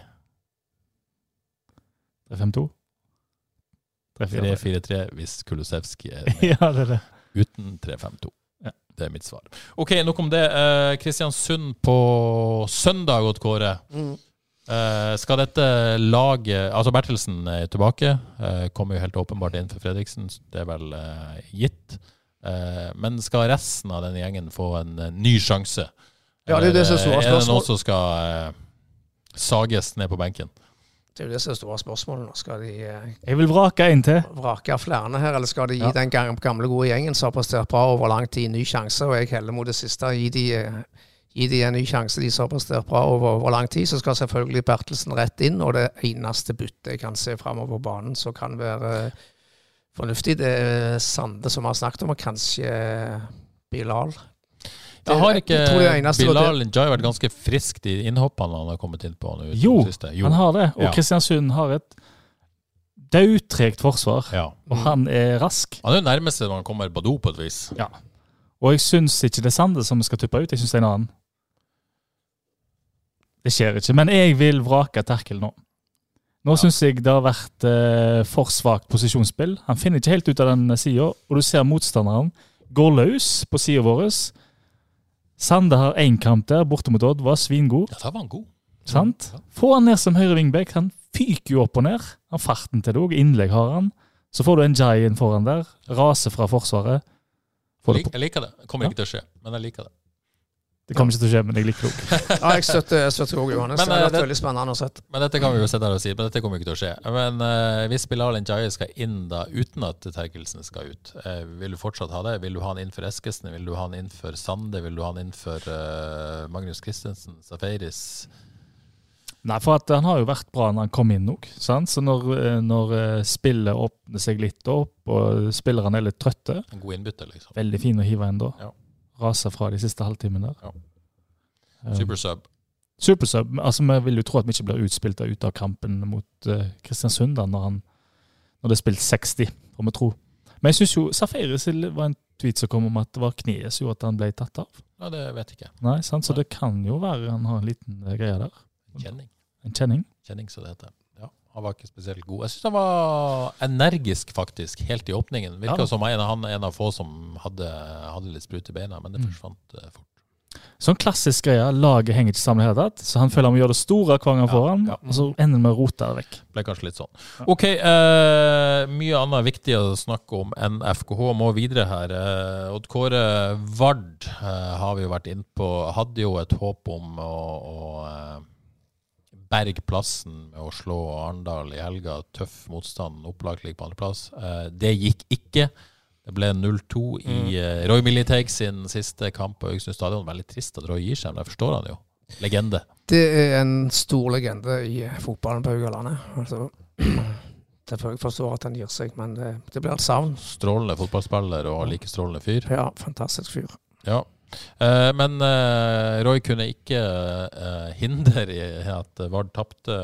352? 3-4. 3-4-3 hvis Kulusevski er med. Ja, det er det. Uten 3-5-2. Ja. Det er mitt svar. OK, nok om det. Eh, Kristiansund på søndag, Odd Kåre. Eh, skal dette laget Altså, Bertelsen er tilbake. Uh, kommer jo helt åpenbart inn for Fredriksen. Det er vel uh, gitt. Men skal resten av denne gjengen få en ny sjanse? Ja, det er det som er Er det noen som skal sages ned på benken? Det er jo det som er store spørsmålet nå. Skal de Jeg vil vrake en til. vrake flere her, eller skal de gi Ja. den gamle, gode gjengen som har prestert bra over lang tid, ny sjanse? Og jeg heller mot det siste. Gi de, gi de en ny sjanse, de har prestert bra over, over lang tid. Så skal selvfølgelig Bertelsen rett inn, og det eneste byttet jeg kan se framover banen som kan være eh, fornuftig, det er Sande som har snakket om, og kanskje eh, Bilal. Det- Jeg har ikke jeg eneste Bilal Njay vært ganske frisk de innhoppene han har kommet inn på nå? jo, Jo. Han har det. Og Ja. Kristiansund har et daudtregt forsvar. Ja. Og han er rask. Han er jo nærmeste når han kommer på do, på et vis. Og jeg syns ikke det er Sande som skal tuppe ut, jeg syns det er en annen. Det skjer ikke. Men jeg vil vrake Terkel nå. Nå syns jeg det har vært eh, for svakt posisjonsspill. Han finner ikke helt ut av den sida, og du ser motstanderen går løs på sida vår. Sande har én kamp der, borte mot Odd, var svingod. Ja, da var han god. Sant? Ja. Få han ned som høyre vingbekk. Han fyker jo opp og ned. Han farten til det òg. Innlegg har han. Så får du en Jayen foran der. Raser fra Forsvaret. Jeg, lik, jeg liker det. Kommer Ja. ikke til å skje, men jeg liker det. Det kommer ikke til å skje, men jeg liker det. Ja, jeg støtter, jeg støtter også Johannes. Men, det har eh, vært veldig spennende å se. Men dette kan vi jo sitte her og si, men dette kommer ikke til å skje. Men uh, hvis Bilal Njaye skal inn da uten at Terkelsen skal ut, uh, vil du fortsatt ha det? Vil du ha han inn for Eskesen? Vil du ha han inn for Sande? Vil du ha han inn for uh, Magnus Christensen? Safaris? Nei, for at han har jo vært bra når han kom inn òg. Så når, når spillet åpner seg litt opp, og spillerne er litt trøtte En god innbytter, liksom. Veldig fin å hive inn da. Ja. Raser fra de siste halvtimene der. Ja. Supersub. Supersub. Altså, Vi vil jo tro at vi ikke blir utspilt ut av kampen mot uh, Kristiansund da, når, han, når det er spilt 60, får vi tro. Men jeg syns jo Safaris var en tweet som kom om at det var kneet som gjorde at han ble tatt av. Ja, det vet jeg ikke. Nei, sant? Så Nei. det kan jo være han har en liten eh, greie der. Kjenning. En kjenning. Kjenning, som det heter. Han var ikke spesielt god. Jeg syns han var energisk, faktisk, helt i åpningen. Virka Ja. som en, han en av få som hadde, hadde litt sprut i beina, men det Mm. forsvant mm. fort. Sånn klassisk greie. Laget henger ikke sammen i det hele tatt. Så han føler han må gjøre det store hver gang han får han, ja. og så ender han med å rote det vekk. Ble kanskje litt sånn. Ok, eh, mye annet viktig å snakke om enn FKH. Må videre her. Eh, Odd Kåre Vard eh, har vi jo vært innpå. Hadde jo et håp om å, å eh, berge plassen med å slå Arendal i helga. Tøff motstand. Opplagt ligger på andreplass. Eh, det gikk ikke. Det ble 0-2 i eh, Roy Militeig sin siste kamp på Haugesund stadion. Veldig trist at Roy gir seg, men jeg forstår han jo. Legende. Det er en stor legende i fotballen på Haugalandet. Altså, selvfølgelig jeg forstår at han gir seg, men det, det blir et savn. Strålende fotballspiller og like strålende fyr. Ja, fantastisk fyr. Ja. Eh, men eh, Roy kunne ikke eh, hindre i at Vard tapte.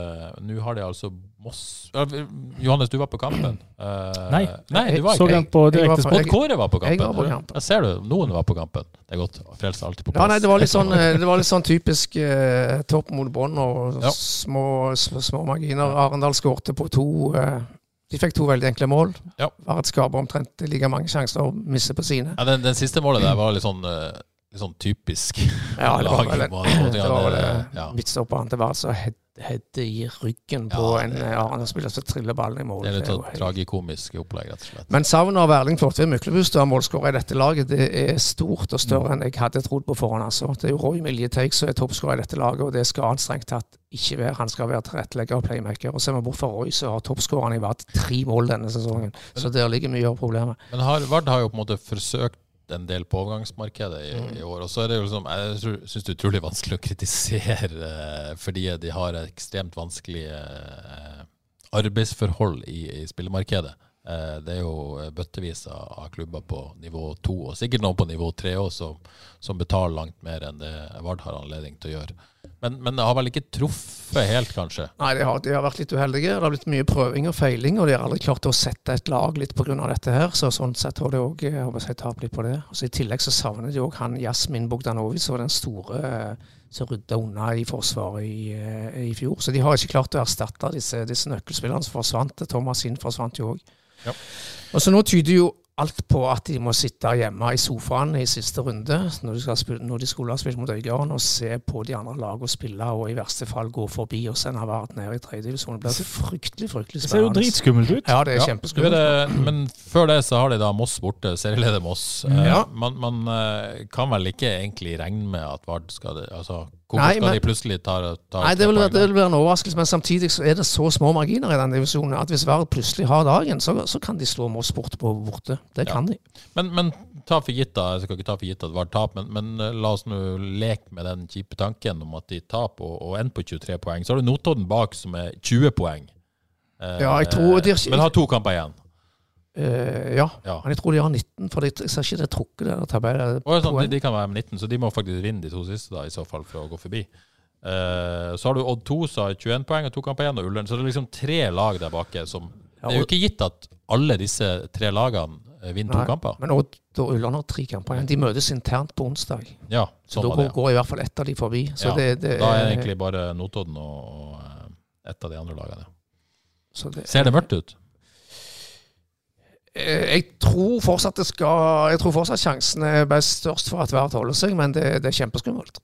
Nå har de altså Moss Johannes, du var på kampen? Eh, Nei. nei du var Så ikke den på jeg var direkte på- Kåre var på kampen. Jeg var på kampen. Jeg ser du, noen var på kampen. Det er godt. Frelser alltid på Ja, nei, det var litt sånn, det var litt sånn typisk eh, topp mot bånn og Ja. små, små, små marginer. Arendal skårte på to eh, De fikk to veldig enkle mål. Ja. Vard skaper omtrent like mange sjanser og misser på sine. Ja, den, den siste målet der var litt sånn, eh, litt sånn typisk. Ja, det var vel, det var vel ja. midtstopperen til Vasa hedde i ryggen på Ja, en det- en Arendal-spiller som triller ballen i mål. Det er litt sånn tragikomisk opplegg, rett og slett. Men savnet av Erling Flåtvedt Myklebust og målskårer i dette laget det er stort og større enn jeg hadde trodd på forhånd. altså. Det er jo Roy Miljeteig som er toppskårer i dette laget, og det skal han strengt tatt ikke være. Han skal være tilrettelegger og playmaker. Og ser vi bort fra Roy, så har toppskåreren i Vard tre mål denne sesongen. Så der ligger mye av problemet. Men har, Vard har jo på en måte forsøkt en del på overgangsmarkedet i, Mm. i år. Og så er det jo liksom, jeg syns det er utrolig vanskelig å kritisere eh, fordi de har ekstremt vanskelige eh, arbeidsforhold i, i spillemarkedet. Eh, det er jo bøttevis av, av klubber på nivå to, og sikkert noen på nivå tre òg, som, som betaler langt mer enn det Vard har anledning til å gjøre. Men, men det har vel ikke truffet helt, kanskje? Nei, de har, de har vært litt uheldige. Det har blitt mye prøving og feiling, og de har aldri klart å sette et lag litt pga. dette her. Så sånn sett har de òg tapt litt på det. Og så I tillegg så savner de òg han Jasmin Bogdanovic, som var den store eh, som rydda unna i Forsvaret i, eh, i fjor. Så de har ikke klart å erstatte disse, disse nøkkelspillerne som forsvant. Thomas Inn forsvant jo òg. Ja. Og så nå tyder jo alt på at de må sitte hjemme i sofaen i siste runde, når de, skal spille, når de skulle ha spilt mot Øygarden, og se på de andre lagene spille, og i verste fall gå forbi og sende Vard ned i tredjedivisjon. Det blir fryktelig, fryktelig Det ser jo dritskummelt ut. Ja, det er Ja, kjempeskummelt. er det- Men før det så har de da Moss borte, serieleder Moss. Eh, Ja. Man, man eh, kan vel ikke egentlig regne med at Vard skal det altså, Hvorfor Nei, skal men- de plutselig ta, ta Nei, det vil, det vil være en overraskelse, men samtidig så er det så små marginer i den divisjonen at hvis Vard plutselig har dagen, så, så kan de slå Moss bort på borte. Det Ja. kan de. Men, men ta for gitt da, jeg skal ikke ta for gitt at Vard taper, men, men eh, la oss nå leke med den kjipe tanken om at de taper og, og ender på 23 poeng. Så har du Notodden bak som er 20 poeng. Eh, Ja, jeg tror de Men har to kamper igjen. Eh, ja. Ja. men jeg tror de har 19, for jeg ser ikke det trukket der tabellen. Og sånn, de, de kan være med 19, så de må faktisk vinne de to siste da, i så fall for å gå forbi. Uh, så har du Odd 2 som har 21 poeng og to kamper igjen, og Ullern. Så det er liksom tre lag der bake som Ja, Det er jo ikke gitt at alle disse tre lagene vinner vinner to kamper. Men Odd og Ullern har tre kamper igjen. De møtes internt på onsdag. Ja, Så sånn da går, går i hvert fall ett av de forbi. Så Ja, det, det Da er det egentlig bare Notodden og, og eh, et av de andre lagene. Så det, Ser det mørkt ut? Eh, Jeg tror fortsatt det skal Jeg tror fortsatt sjansen er best størst for at Vard holder seg, men det, det er kjempeskummelt.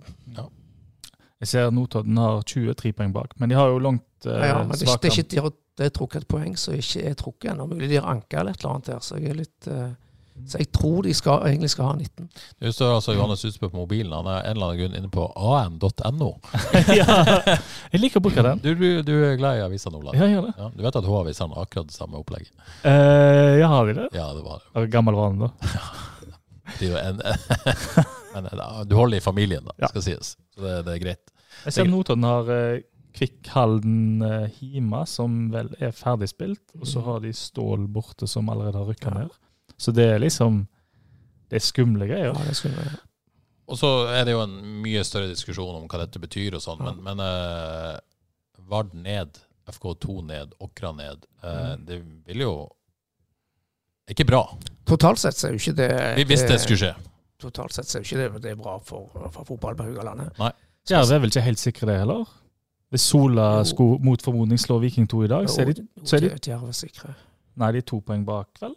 Jeg ser Notodden har 23 poeng bak, men de har jo langt eh, Ja, men det, det er ikke de har, det er trukket et poeng så ikke er trukket ennå. Mulig de har anka eller et eller annet der, så jeg er litt eh, Så jeg tror de skal, egentlig skal ha 19. Nå står altså Johannes Utsbø på mobilen. Han er en eller annen grunn inne på am.no. ja, jeg liker å bruke den. Du, du, du er glad i Avisa Nordland? Ja, jeg gjør det. Ja, du vet at H-avisa har akkurat det samme opplegget? Eh, ja, har de det? Ja, det var det. Gammel vane, da. Det er jo en, men eh, du holder i familien, da, Ja. skal sies. Så det, det er greit. Jeg ser Notodden har kvikkhalden Kvikk Halden eh, Hima, som vel er ferdigspilt. Og så har de Stål borte, som allerede har rykka ned. Så det er liksom Det er skumle greier. Ja, det er skumle greier. Og så er det jo en mye større diskusjon om hva dette betyr og sånn, men, men uh, Vard ned, FK2 ned, Åkra ned. Uh, Mm. det vil jo Ikke bra, Totalt sett så er jo ikke det hvis det skulle skje. Totalt sett så er jo ikke det, det er bra for, for fotball på Haugalandet. Jerv er vel ikke helt sikre det heller? Hvis Sola skulle mot formodning slå Viking 2 i dag, så er de, så er de er. Nei, de er to poeng bak, vel?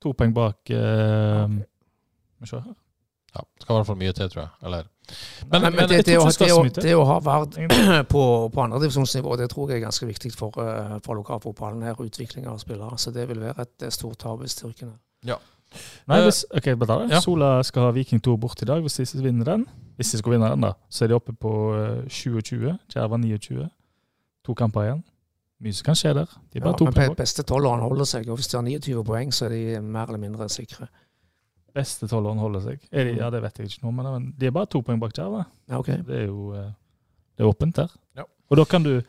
To poeng bak eh, Skal Ja, det skal i hvert fall mye til, tror jeg. Eller Men, men, det, det, det det, å, det å ha Vard på, på andredivisjonsnivå, det tror jeg er ganske viktig for, eh, for lokalfotballen her, utvikling av spillere. Så det vil være et eh, stort tap hvis de ja. Nei, Eh, hvis, ok, bare ja. Sola skal ha Viking 2 bort i dag. Hvis de vinner den, hvis de skal vinne den da, så er de oppe på eh, 27. Djerva 29. To kamper igjen. Mye som kan skje der. De er Ja, bare to men beste tolveren holder seg, og hvis de har 29 poeng, så er de mer eller mindre sikre. Beste tolveren holder seg. De, ja, det vet jeg ikke nå, men men de er bare to poeng bak Jerv. Ja, ok. Det er jo eh, det er åpent der. Ja. Og da kan du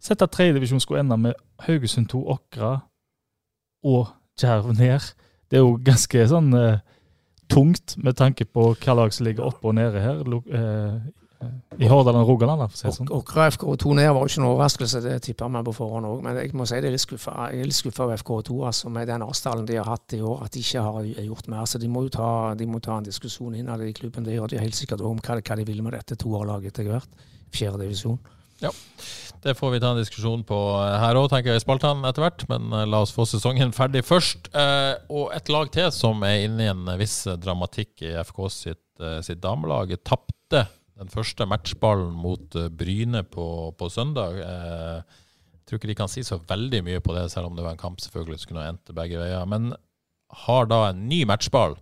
sette at tredjedivisjon skulle ende med Haugesund 2, Åkra og Jerv ned. Det er jo ganske sånn eh, tungt med tanke på hva lag som ligger oppe og nede her. Eh, I Hordaland og Rogaland, for å si det sånn. Åkra FK2 ned var jo ikke noen overraskelse, det tippa vi på forhånd òg. Men jeg må si det er litt skuffa. Er over FK2, altså, med den avstanden de har hatt i år, at de ikke har gjort mer. Så de må jo ta, de må ta en diskusjon innad i klubben. Det gjør de helt sikkert om hva, hva de vil med dette toerlaget etter hvert. Fjerde divisjon. Ja, Det får vi ta en diskusjon på her òg, tenker jeg i spaltene etter hvert. Men eh, la oss få sesongen ferdig først. Eh, og et lag til som er inne i en viss dramatikk i FK sitt, eh, sitt damelag, tapte den første matchballen mot eh, Bryne på, på søndag. Eh, jeg tror ikke de kan si så veldig mye på det, selv om det var en kamp selvfølgelig som kunne endt begge veier. Men har da en ny matchball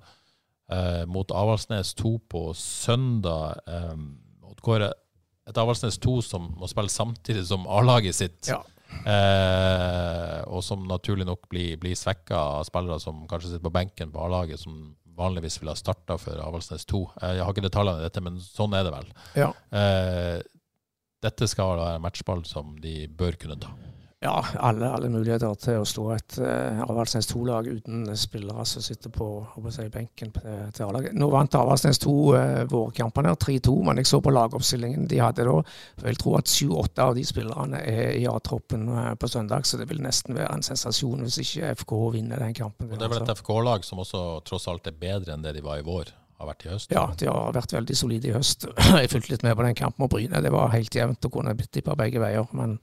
eh, mot Avaldsnes 2 på søndag. Eh, går et Avaldsnes 2 som må spille samtidig som A-laget sitt. Ja. Eh, og som naturlig nok blir, blir svekka av spillere som kanskje sitter på benken på A-laget, som vanligvis ville ha starta for Avaldsnes 2. Eh, jeg har ikke detaljene i dette, men sånn er det vel. Ja. Eh, dette skal være en matchball som de bør kunne ta. Ja, alle, alle muligheter til å slå et uh, Avaldsnes 2-lag uten spillere som sitter på jeg, benken til A-laget. Nå vant Avaldsnes 2 uh, vårkampene 3-2, men jeg så på lagoppstillingen de hadde da. Jeg vil tro at sju-åtte av de spillerne er i A-troppen uh, på søndag, så det vil nesten være en sensasjon hvis ikke FK vinner den kampen. Og det er vel altså. et FK-lag som også tross alt er bedre enn det de var i vår, har vært i høst. Ja, de har vært veldig solide i høst. Jeg fulgte litt med på den kampen mot Bryne. Det var helt jevnt og kunne tippa begge veier. Men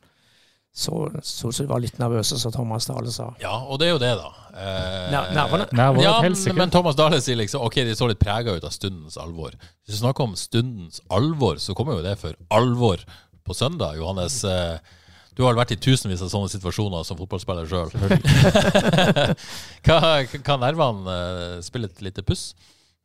så så de var litt nervøse, som Thomas Dale sa. Ja, og det er jo det, da. Eh, nervene? Ja, men, men Thomas Dale sier liksom ok, de så litt prega ut av stundens alvor. Hvis vi snakker om stundens alvor, så kommer jo det for alvor på søndag. Johannes, eh, du har vel vært i tusenvis av sånne situasjoner som fotballspiller sjøl. kan nervene eh, spille et lite puss?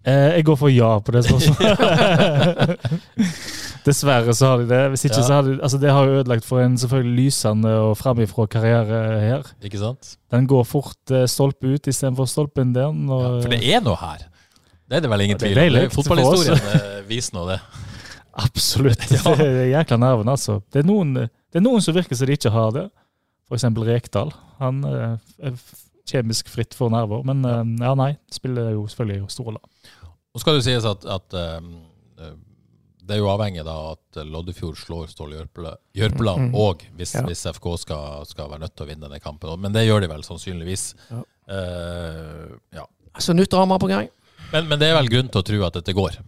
Eh, jeg går for ja på det spørsmålet. Dessverre så har de det. Hvis ikke Ja. så har de, altså Det har jo ødelagt for en selvfølgelig lysende og framifrå karriere her. Ikke sant? Den går fort eh, stolpe ut istedenfor stolpen der. Når, Ja, for det er noe her. Det er det vel ingen Ja, tvil om. Fotballhistorien eh, viser nå det. Absolutt. Det er jækla nerven, altså. Det er, noen, det er noen som virker som de ikke har det. Eksempel Rekdal. Han er kjemisk fritt for nerver. Men ja, nei. Spiller jo selvfølgelig stor rolle. Nå skal det sies at, at eh, det er jo avhengig av at Loddefjord slår Ståle Jørpela- Jørpeland Mm. òg, hvis, Ja. hvis FK skal, skal være nødt til å vinne denne kampen. Men det gjør de vel sannsynligvis. Ja. Uh, ja. Så nytt drama på gang. men, men det er vel grunn til å tro at dette går.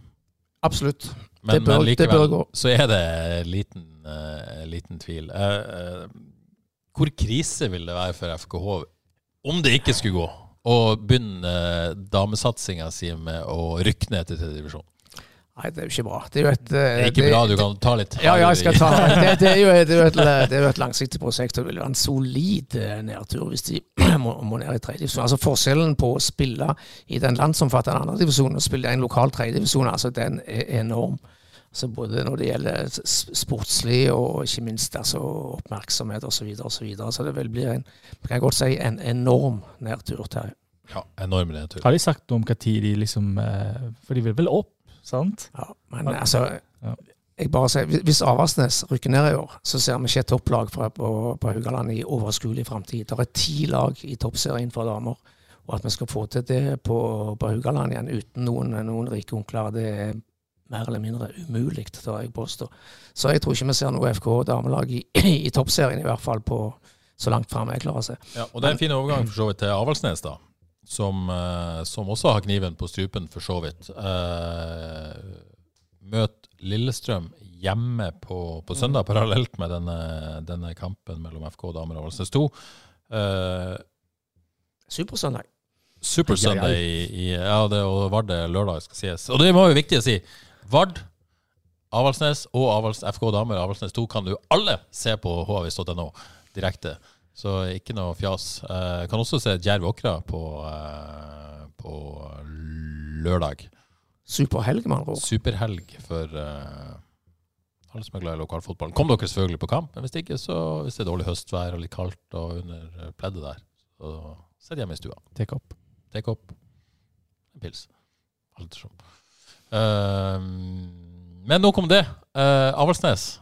Absolutt. Men, Det bør- men det likevel bør gå. så er det liten, uh, liten tvil. Uh, hvor krise vil det være for FKH om det ikke skulle gå, å begynne eh, damesatsinga si med å rykke ned til tredje divisjon? Nei, det er jo ikke bra. Det er jo et Det er ikke bra, du kan ta litt Ja, ja, jeg skal ta det. Det er jo, det er jo, et, det er jo et langsiktig prosjekt, og det vil være en solid eh, nedtur hvis de må, må ned i tredjedivisjon. Altså Forskjellen på å spille i den landsomfattende andredivisjonen og spille i en lokal tredjedivisjon, altså den er enorm. Altså Både når det gjelder sportslig og ikke minst altså oppmerksomhet osv. Så, videre, og så, videre. så det vil bli en, kan jeg godt si, en enorm nedtur. Til. Ja, enorm nedtur. Har de sagt noe om hva tid de liksom eh, For de vil vel opp, sant? Ja, men altså Ja. jeg bare sier, hvis- Hvis Avaldsnes rykker ned i år, så ser vi ikke et topplag fra, på, på Haugaland i overskuelig framtid. Det er ti lag i toppserien for damer. Og at vi skal få til det på, på Haugaland igjen uten noen, noen rike onkler, det er mer eller mindre umulig, tør jeg påstå. Så jeg tror ikke vi ser noe FK damelag i, i toppserien, i hvert fall på så langt fram jeg klarer å se. Ja, og det er en fin overgang for så vidt til Avaldsnes, da. Som, eh, som også har kniven på strupen, for så vidt. Eh, møt Lillestrøm hjemme på, på søndag, parallelt med denne, denne kampen mellom FK og damer og Avaldsnes 2. Eh, Supersøndag. Super Sunday i, i Ja, det var er lørdag, skal sies. Og det var jo viktig å si. Vard, Avaldsnes og Avals, FK Damer Avaldsnes 2 kan du alle se på havis.no direkte. Så ikke noe fjas. Eh, kan også se Djerv Åkra på, eh, på lørdag. Superhelg, med andre ord. Superhelg for eh, alle som er glad i lokalfotballen. Kom dere selvfølgelig på kamp, men hvis ikke, så hvis det er dårlig høstvær og litt kaldt og under eh, pleddet der, så sitt hjemme i stua. Tek opp. Tek opp en pils. Alt sånn. Ehm, men nok om det. Uh, Avaldsnes.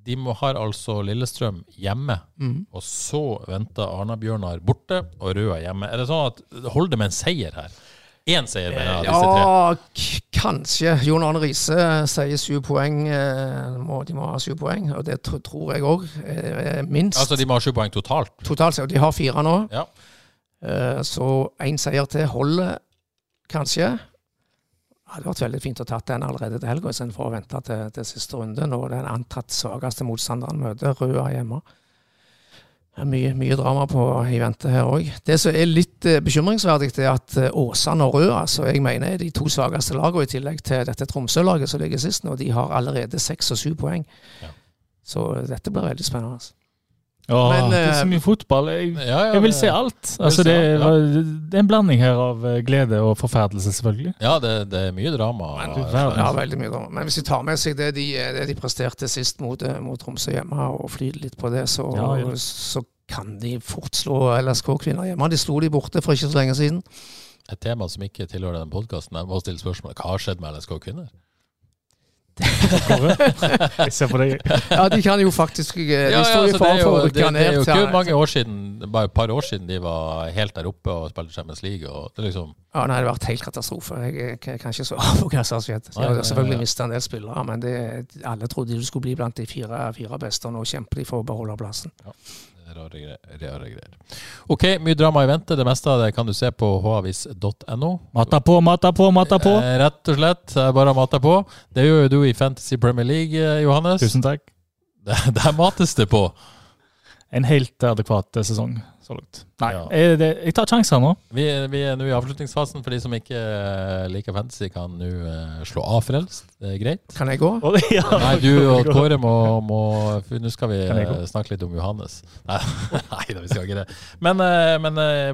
De må, har altså Lillestrøm hjemme, mm. og så venter Arna-Bjørnar borte og Røa hjemme. Er det sånn at Holder det med en seier her? Én seier, mener jeg, tre. Ja, kanskje. Jon Arne Riise sier syv poeng. eh, De må ha syv poeng, og det tro- tror jeg òg. Minst. Altså, de må ha sju poeng totalt. Totalt ja, De har fire nå. Ja. Eh, Så én seier til holder kanskje. Det hadde vært veldig fint å tatt den allerede til helga istedenfor å vente til, til siste runde. Når den antatt svakeste motstanderen møter Røa hjemme. Det er mye, mye drama på i vente her òg. Det som er litt eh, bekymringsverdig, er at eh, Åsane og Røa, som jeg mener er de to svakeste lagene, i tillegg til dette Tromsø-laget som ligger sist nå, de har allerede seks og syv poeng. Ja. Så dette blir veldig spennende. altså. Åh, Men, det er så eh, mye fotball. Jeg, Ja, ja, jeg vil det- se alt. Altså, det, er, det er en blanding her av eh, glede og forferdelse, selvfølgelig. Ja, det, det er mye drama. Men, du ja, veldig mye drama. Men hvis vi tar med seg det de, det de presterte sist mot, eh, mot Tromsø hjemme, og flyter litt på det, så, Ja, ja. så kan de fort slå LSK-kvinner hjemme. De slo de borte for ikke så lenge siden. Et tema som ikke tilhører den podkasten. Jeg må stille spørsmål hva har skjedd med LSK kvinner? Jeg ser på deg. Ja, de kan jo faktisk eh, De Ja, ja, står i altså, fare for å rykke ned. det er jo ikke mange år siden, bare et par år siden de var helt der oppe og spilte Champions League. Og det liksom, Ja, nei, det har vært helt katastrofe. Jeg, jeg, jeg kan ikke svare på hva som har skjedd. Jeg har selvfølgelig mista en del spillere, men det, alle trodde de skulle bli blant de fire, fire beste, og nå kjemper de for å beholde plassen. Rare greier. Rare greier. OK, mye drama i vente. Det meste av det kan du se på havis.no. Mata på, mata på, mata på. Eh, rett og slett. Bare mata på. Det gjør jo du i Fantasy Premier League, eh, Johannes. Tusen takk. Der, der mates det på. En helt adekvat sesong så langt. Nei, Ja. jeg, det, jeg tar sjanser nå. Vi, vi er nå i avslutningsfasen. For de som ikke eh, liker fantasy, kan nå eh, slå av frelst. Det er greit. Kan jeg gå? Og ja. Nei, du og Kåre må, må for Nå skal vi Kan jeg gå? eh, snakke litt om Johannes. Nei, nei da, vi skal ikke det. Men, eh, men eh,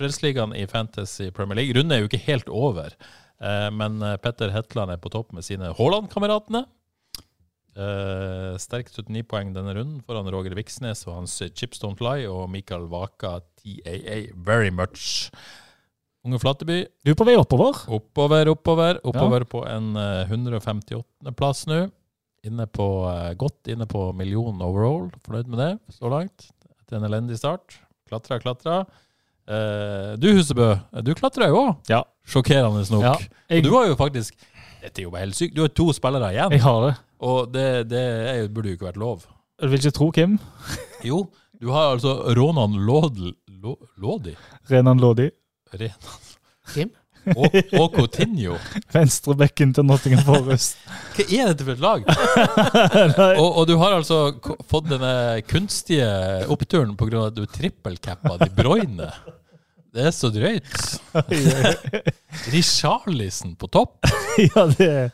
Frelsesligaen i Fantasy Premier League Runden er jo ikke helt over. Eh, Men eh, Petter Hetland er på topp med sine Haaland-kameratene. Eh, sterkt 79 poeng denne runden foran Roger Viksnes og hans Chips Don't Lie og Mikael Waka TAA Very Much. Unge Flateby Du er på vei oppover. Oppover, oppover. Oppover på en eh, 158. plass nå. Inne på, eh, godt inne på million overall. Fornøyd med det så langt. Etter en elendig start. Klatra, klatra. Eh, du Husebø, du klatra jo òg. Ja. Sjokkerende nok. Ja, jeg, du har jo faktisk Dette er jo helt sykt. Du har to spillere igjen. jeg har det. Og det, det er burde jo ikke vært lov. Du vil ikke tro, Kim? Jo, du har altså Ronan Lodl... Lodi? Renan Lodi. Renan Kim? og, og Coutinho. Venstrebekken til Nottingham Forest. Hva er dette for et lag? og, og du har altså fått denne kunstige oppturen pga. at du trippelcappa De Bruyne. Det er så drøyt. Richarlison på topp. ja, det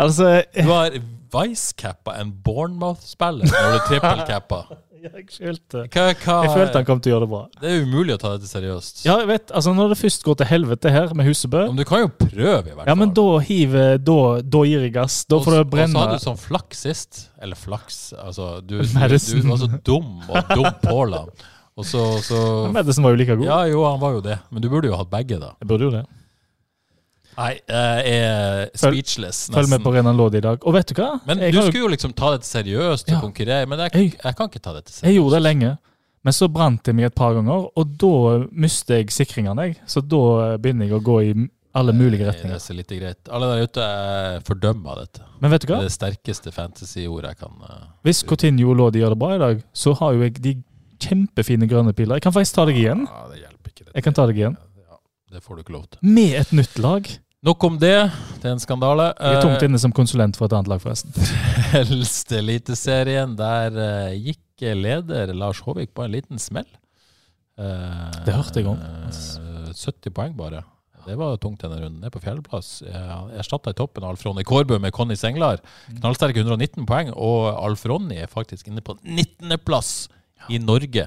Altså Du har vicecappa en Bournemouth-spiller når du trippelcappa. jeg følte, Hva, hva, jeg følte han kom til å gjøre det bra. Det er umulig å ta dette seriøst. Ja, jeg vet, altså Når det først går til helvete her med Husebø Men du kan jo prøve, i hvert fall. Ja, men da hiver Da, da gir jeg gass. Da får du så- Og så hadde du sånn flaks sist. Eller flaks Altså, du, du, du var så dum og dum Påland. Og så, så Madison var jo like god. Ja, jo, han var jo det. Men du burde jo hatt begge, da. Jeg burde jo det. Nei, jeg er speechless, Følg med på Renan Lodi i dag. Og vet du hva? Men jeg, du skulle jo liksom ta dette seriøst og Ja. konkurrere, men jeg, Jeg- jeg kan ikke ta dette seriøst. jeg gjorde det lenge, men så brant det meg et par ganger, og da mister jeg sikringene. jeg. Så da begynner jeg å gå i alle mulige Det retninger. er så lite greit. Alle der ute jeg fordømmer dette. Men vet du Det hva? er det sterkeste fantasy-ordet jeg kan uh, Hvis Coutinho og Lodi gjør det bra i dag, så har jo jeg de kjempefine grønne piler. Jeg kan faktisk ta deg igjen. Ja, det hjelper ikke. Det. Jeg kan ta deg igjen. Det får du ikke lov til. Med et nytt lag. Nok om det. Det er en skandale. Jeg er tungt inne som konsulent for et annet lag, forresten. Eldste Eliteserien, der eh, gikk leder Lars Håvik på en liten smell. Eh, Det hørte jeg om. eh, 70 poeng bare. Det var tungt denne runden. Ned på fjerdeplass. Jeg erstatta i toppen Alf Ronny Kårbø med Conny Senglar. Knallsterke 119 poeng, og Alf Ronny er faktisk inne på 19.-plass i Norge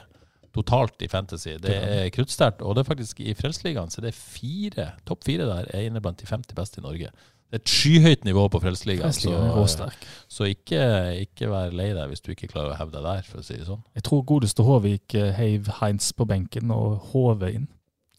totalt i Fantasy. Det er kruttsterkt. Og det er faktisk i Frelsesligaen så det er fire, topp fire der er inne blant de 50 beste i Norge. Det er et skyhøyt nivå på Frelsesligaen. Er. Så ikke, ikke vær lei deg hvis du ikke klarer å hevde deg der, for å si det sånn. Jeg tror godeste Håvik eh, heiv Heinz på benken og HV inn.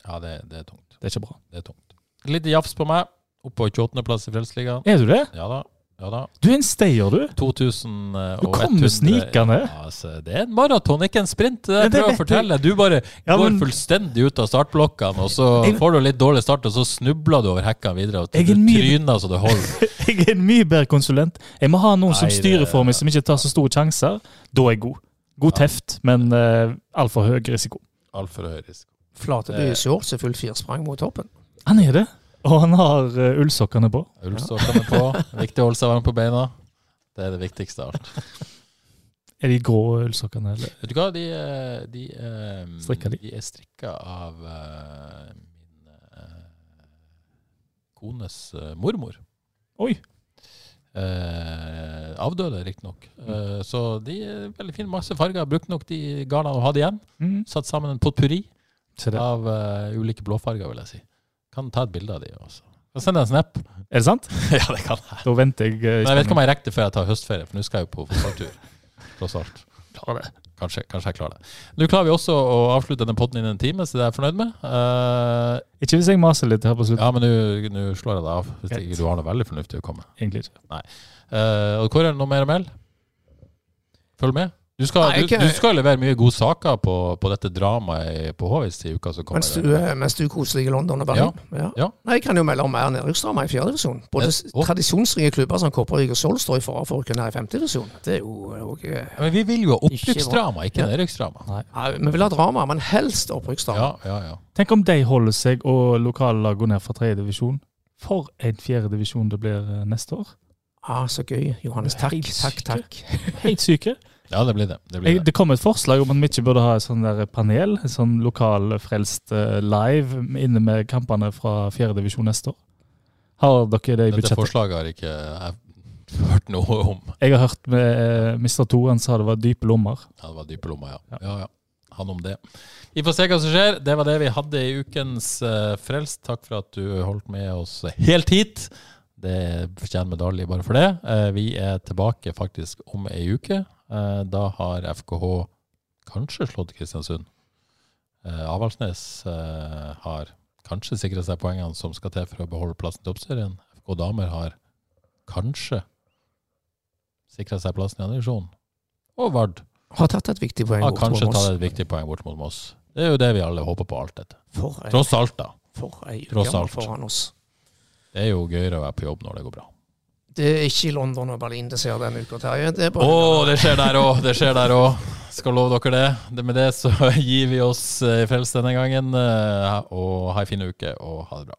Ja, det, det er tungt. Det er ikke bra. Det er tungt. Litt jafs på meg. Opp på 28.-plass i Frelsesligaen. Er du det? Ja da. Ja da. Du er en stayer, du. 2100 Du kommer snikende. Ja, altså, det er en maraton, ikke en sprint. Det er det prøver å fortelle. Du bare Ja, går men- fullstendig ut av startblokkene, og så Jeg- får du litt dårlig start, og så snubler du over hekkene videre. Og Jeg du er mye- tryner så det holder. Jeg er en mye bedre konsulent. Jeg må ha noen som Nei, som styrer for meg, som ikke tar så store sjanser. Da er jeg god. God Ja. teft, men uh, altfor høy risiko. Altfor høy risiko. Flateby Eh. shorts er full firsprang mot toppen. Han er det. Og han har uh, ullsokkene på. Ullsokkene på. Viktig å holde seg varm på beina. Det er det viktigste av alt. Er de grå ullsokkene, eller? Vet du hva, de, eh, de, um, Strikka de? de er strikka av uh, min uh, kones eh, mormor. Oi. Eh, avdøde, riktignok. Uh, så de er veldig fine. Masse farger. Brukte nok de garnene hun hadde igjen. Mm. Satt sammen en potpurri av eh, ulike blåfarger, vil jeg si. Kan ta et bilde av de også. Kan sende en snap. Er det sant? ja, det kan jeg. Da venter jeg. uh, Men jeg vet ikke om jeg rekker det før jeg tar høstferie, for nå skal jeg jo på fotballtur. Tross alt. Klarer det. Kanskje, kanskje jeg klarer det. Nå klarer vi også å avslutte denne podden innen en time, så det er jeg fornøyd med. Uh, Ikke hvis jeg maser litt her på slutten. ja, men nå- nå slår jeg deg av, hvis ikke du har noe veldig fornuftig å komme. Egentlig ikke. Nei. Uh, og Kåre, noe mer å melde? Følg med. Du skal, Nei, du, ikke- du skal levere mye gode saker på, på dette dramaet på HVs i uka som kommer. Mens du, eh, mens du koser deg i London og Berlin. Ja. Ja. Nei, jeg kan jo melde om mer nedrykksdrama i fjerdedivisjon. Både Ja. oh. tradisjonsrike klubber som Kopervik og Sol står i fare for å kunne i femtedivisjon. Det er jo òg Men vi vil jo ha Ikke opprykksdrama, ikke Ja. nedrykksdrama. Nei. Vi vil ha drama, men helst opprykksdrama. Ja, ja, ja. Tenk om de holder seg og lokallag går ned fra tredje divisjon. For en fjerde divisjon det blir eh, neste år. Ah, så gøy, Johannes. Takk, takk, syke. takk. Helt syke. Ja, det blir det. Det blir det. det kom et forslag om at vi ikke burde ha et sånn der panel, en sånn lokalfrelst eh, live inne med kampene fra fjerdedivisjon neste år. Har dere det i Dette budsjettet? forslaget har ikke jeg hørt noe om. Jeg har hørt med eh, Mr. Toren sa det var dype lommer. Ja, det var dype lommer, ja. Ja. ja, ja. Han om det. Vi får se hva som skjer. Det var det vi hadde i ukens uh, Frelst. Takk for at du holdt med oss helt hit. Det fortjener medalje bare for det. Uh, vi er tilbake faktisk om ei uke. Eh, da har FKH kanskje slått Kristiansund. Uh, Avaldsnes eh, har kanskje sikra seg poengene som skal til for å beholde plassen til oppserien. FK Damer har kanskje sikra seg plassen i andre divisjon. Og Vard Har tatt et viktig poeng har bort kanskje mot tatt et viktig poeng bort mot Moss. Det er jo det vi alle håper på alt dette. For ei, Tross alt, da. for ei uke foran oss. Det er jo gøyere å være på jobb når det går bra. Det er ikke i London og Berlin det ser denne uka, Terje. Det bare det skjer der òg! Det skjer der òg. Skal love dere det. det. Med det så gir vi oss eh, i frelst denne gangen. eh, Og ha ei fin uke, og ha det bra.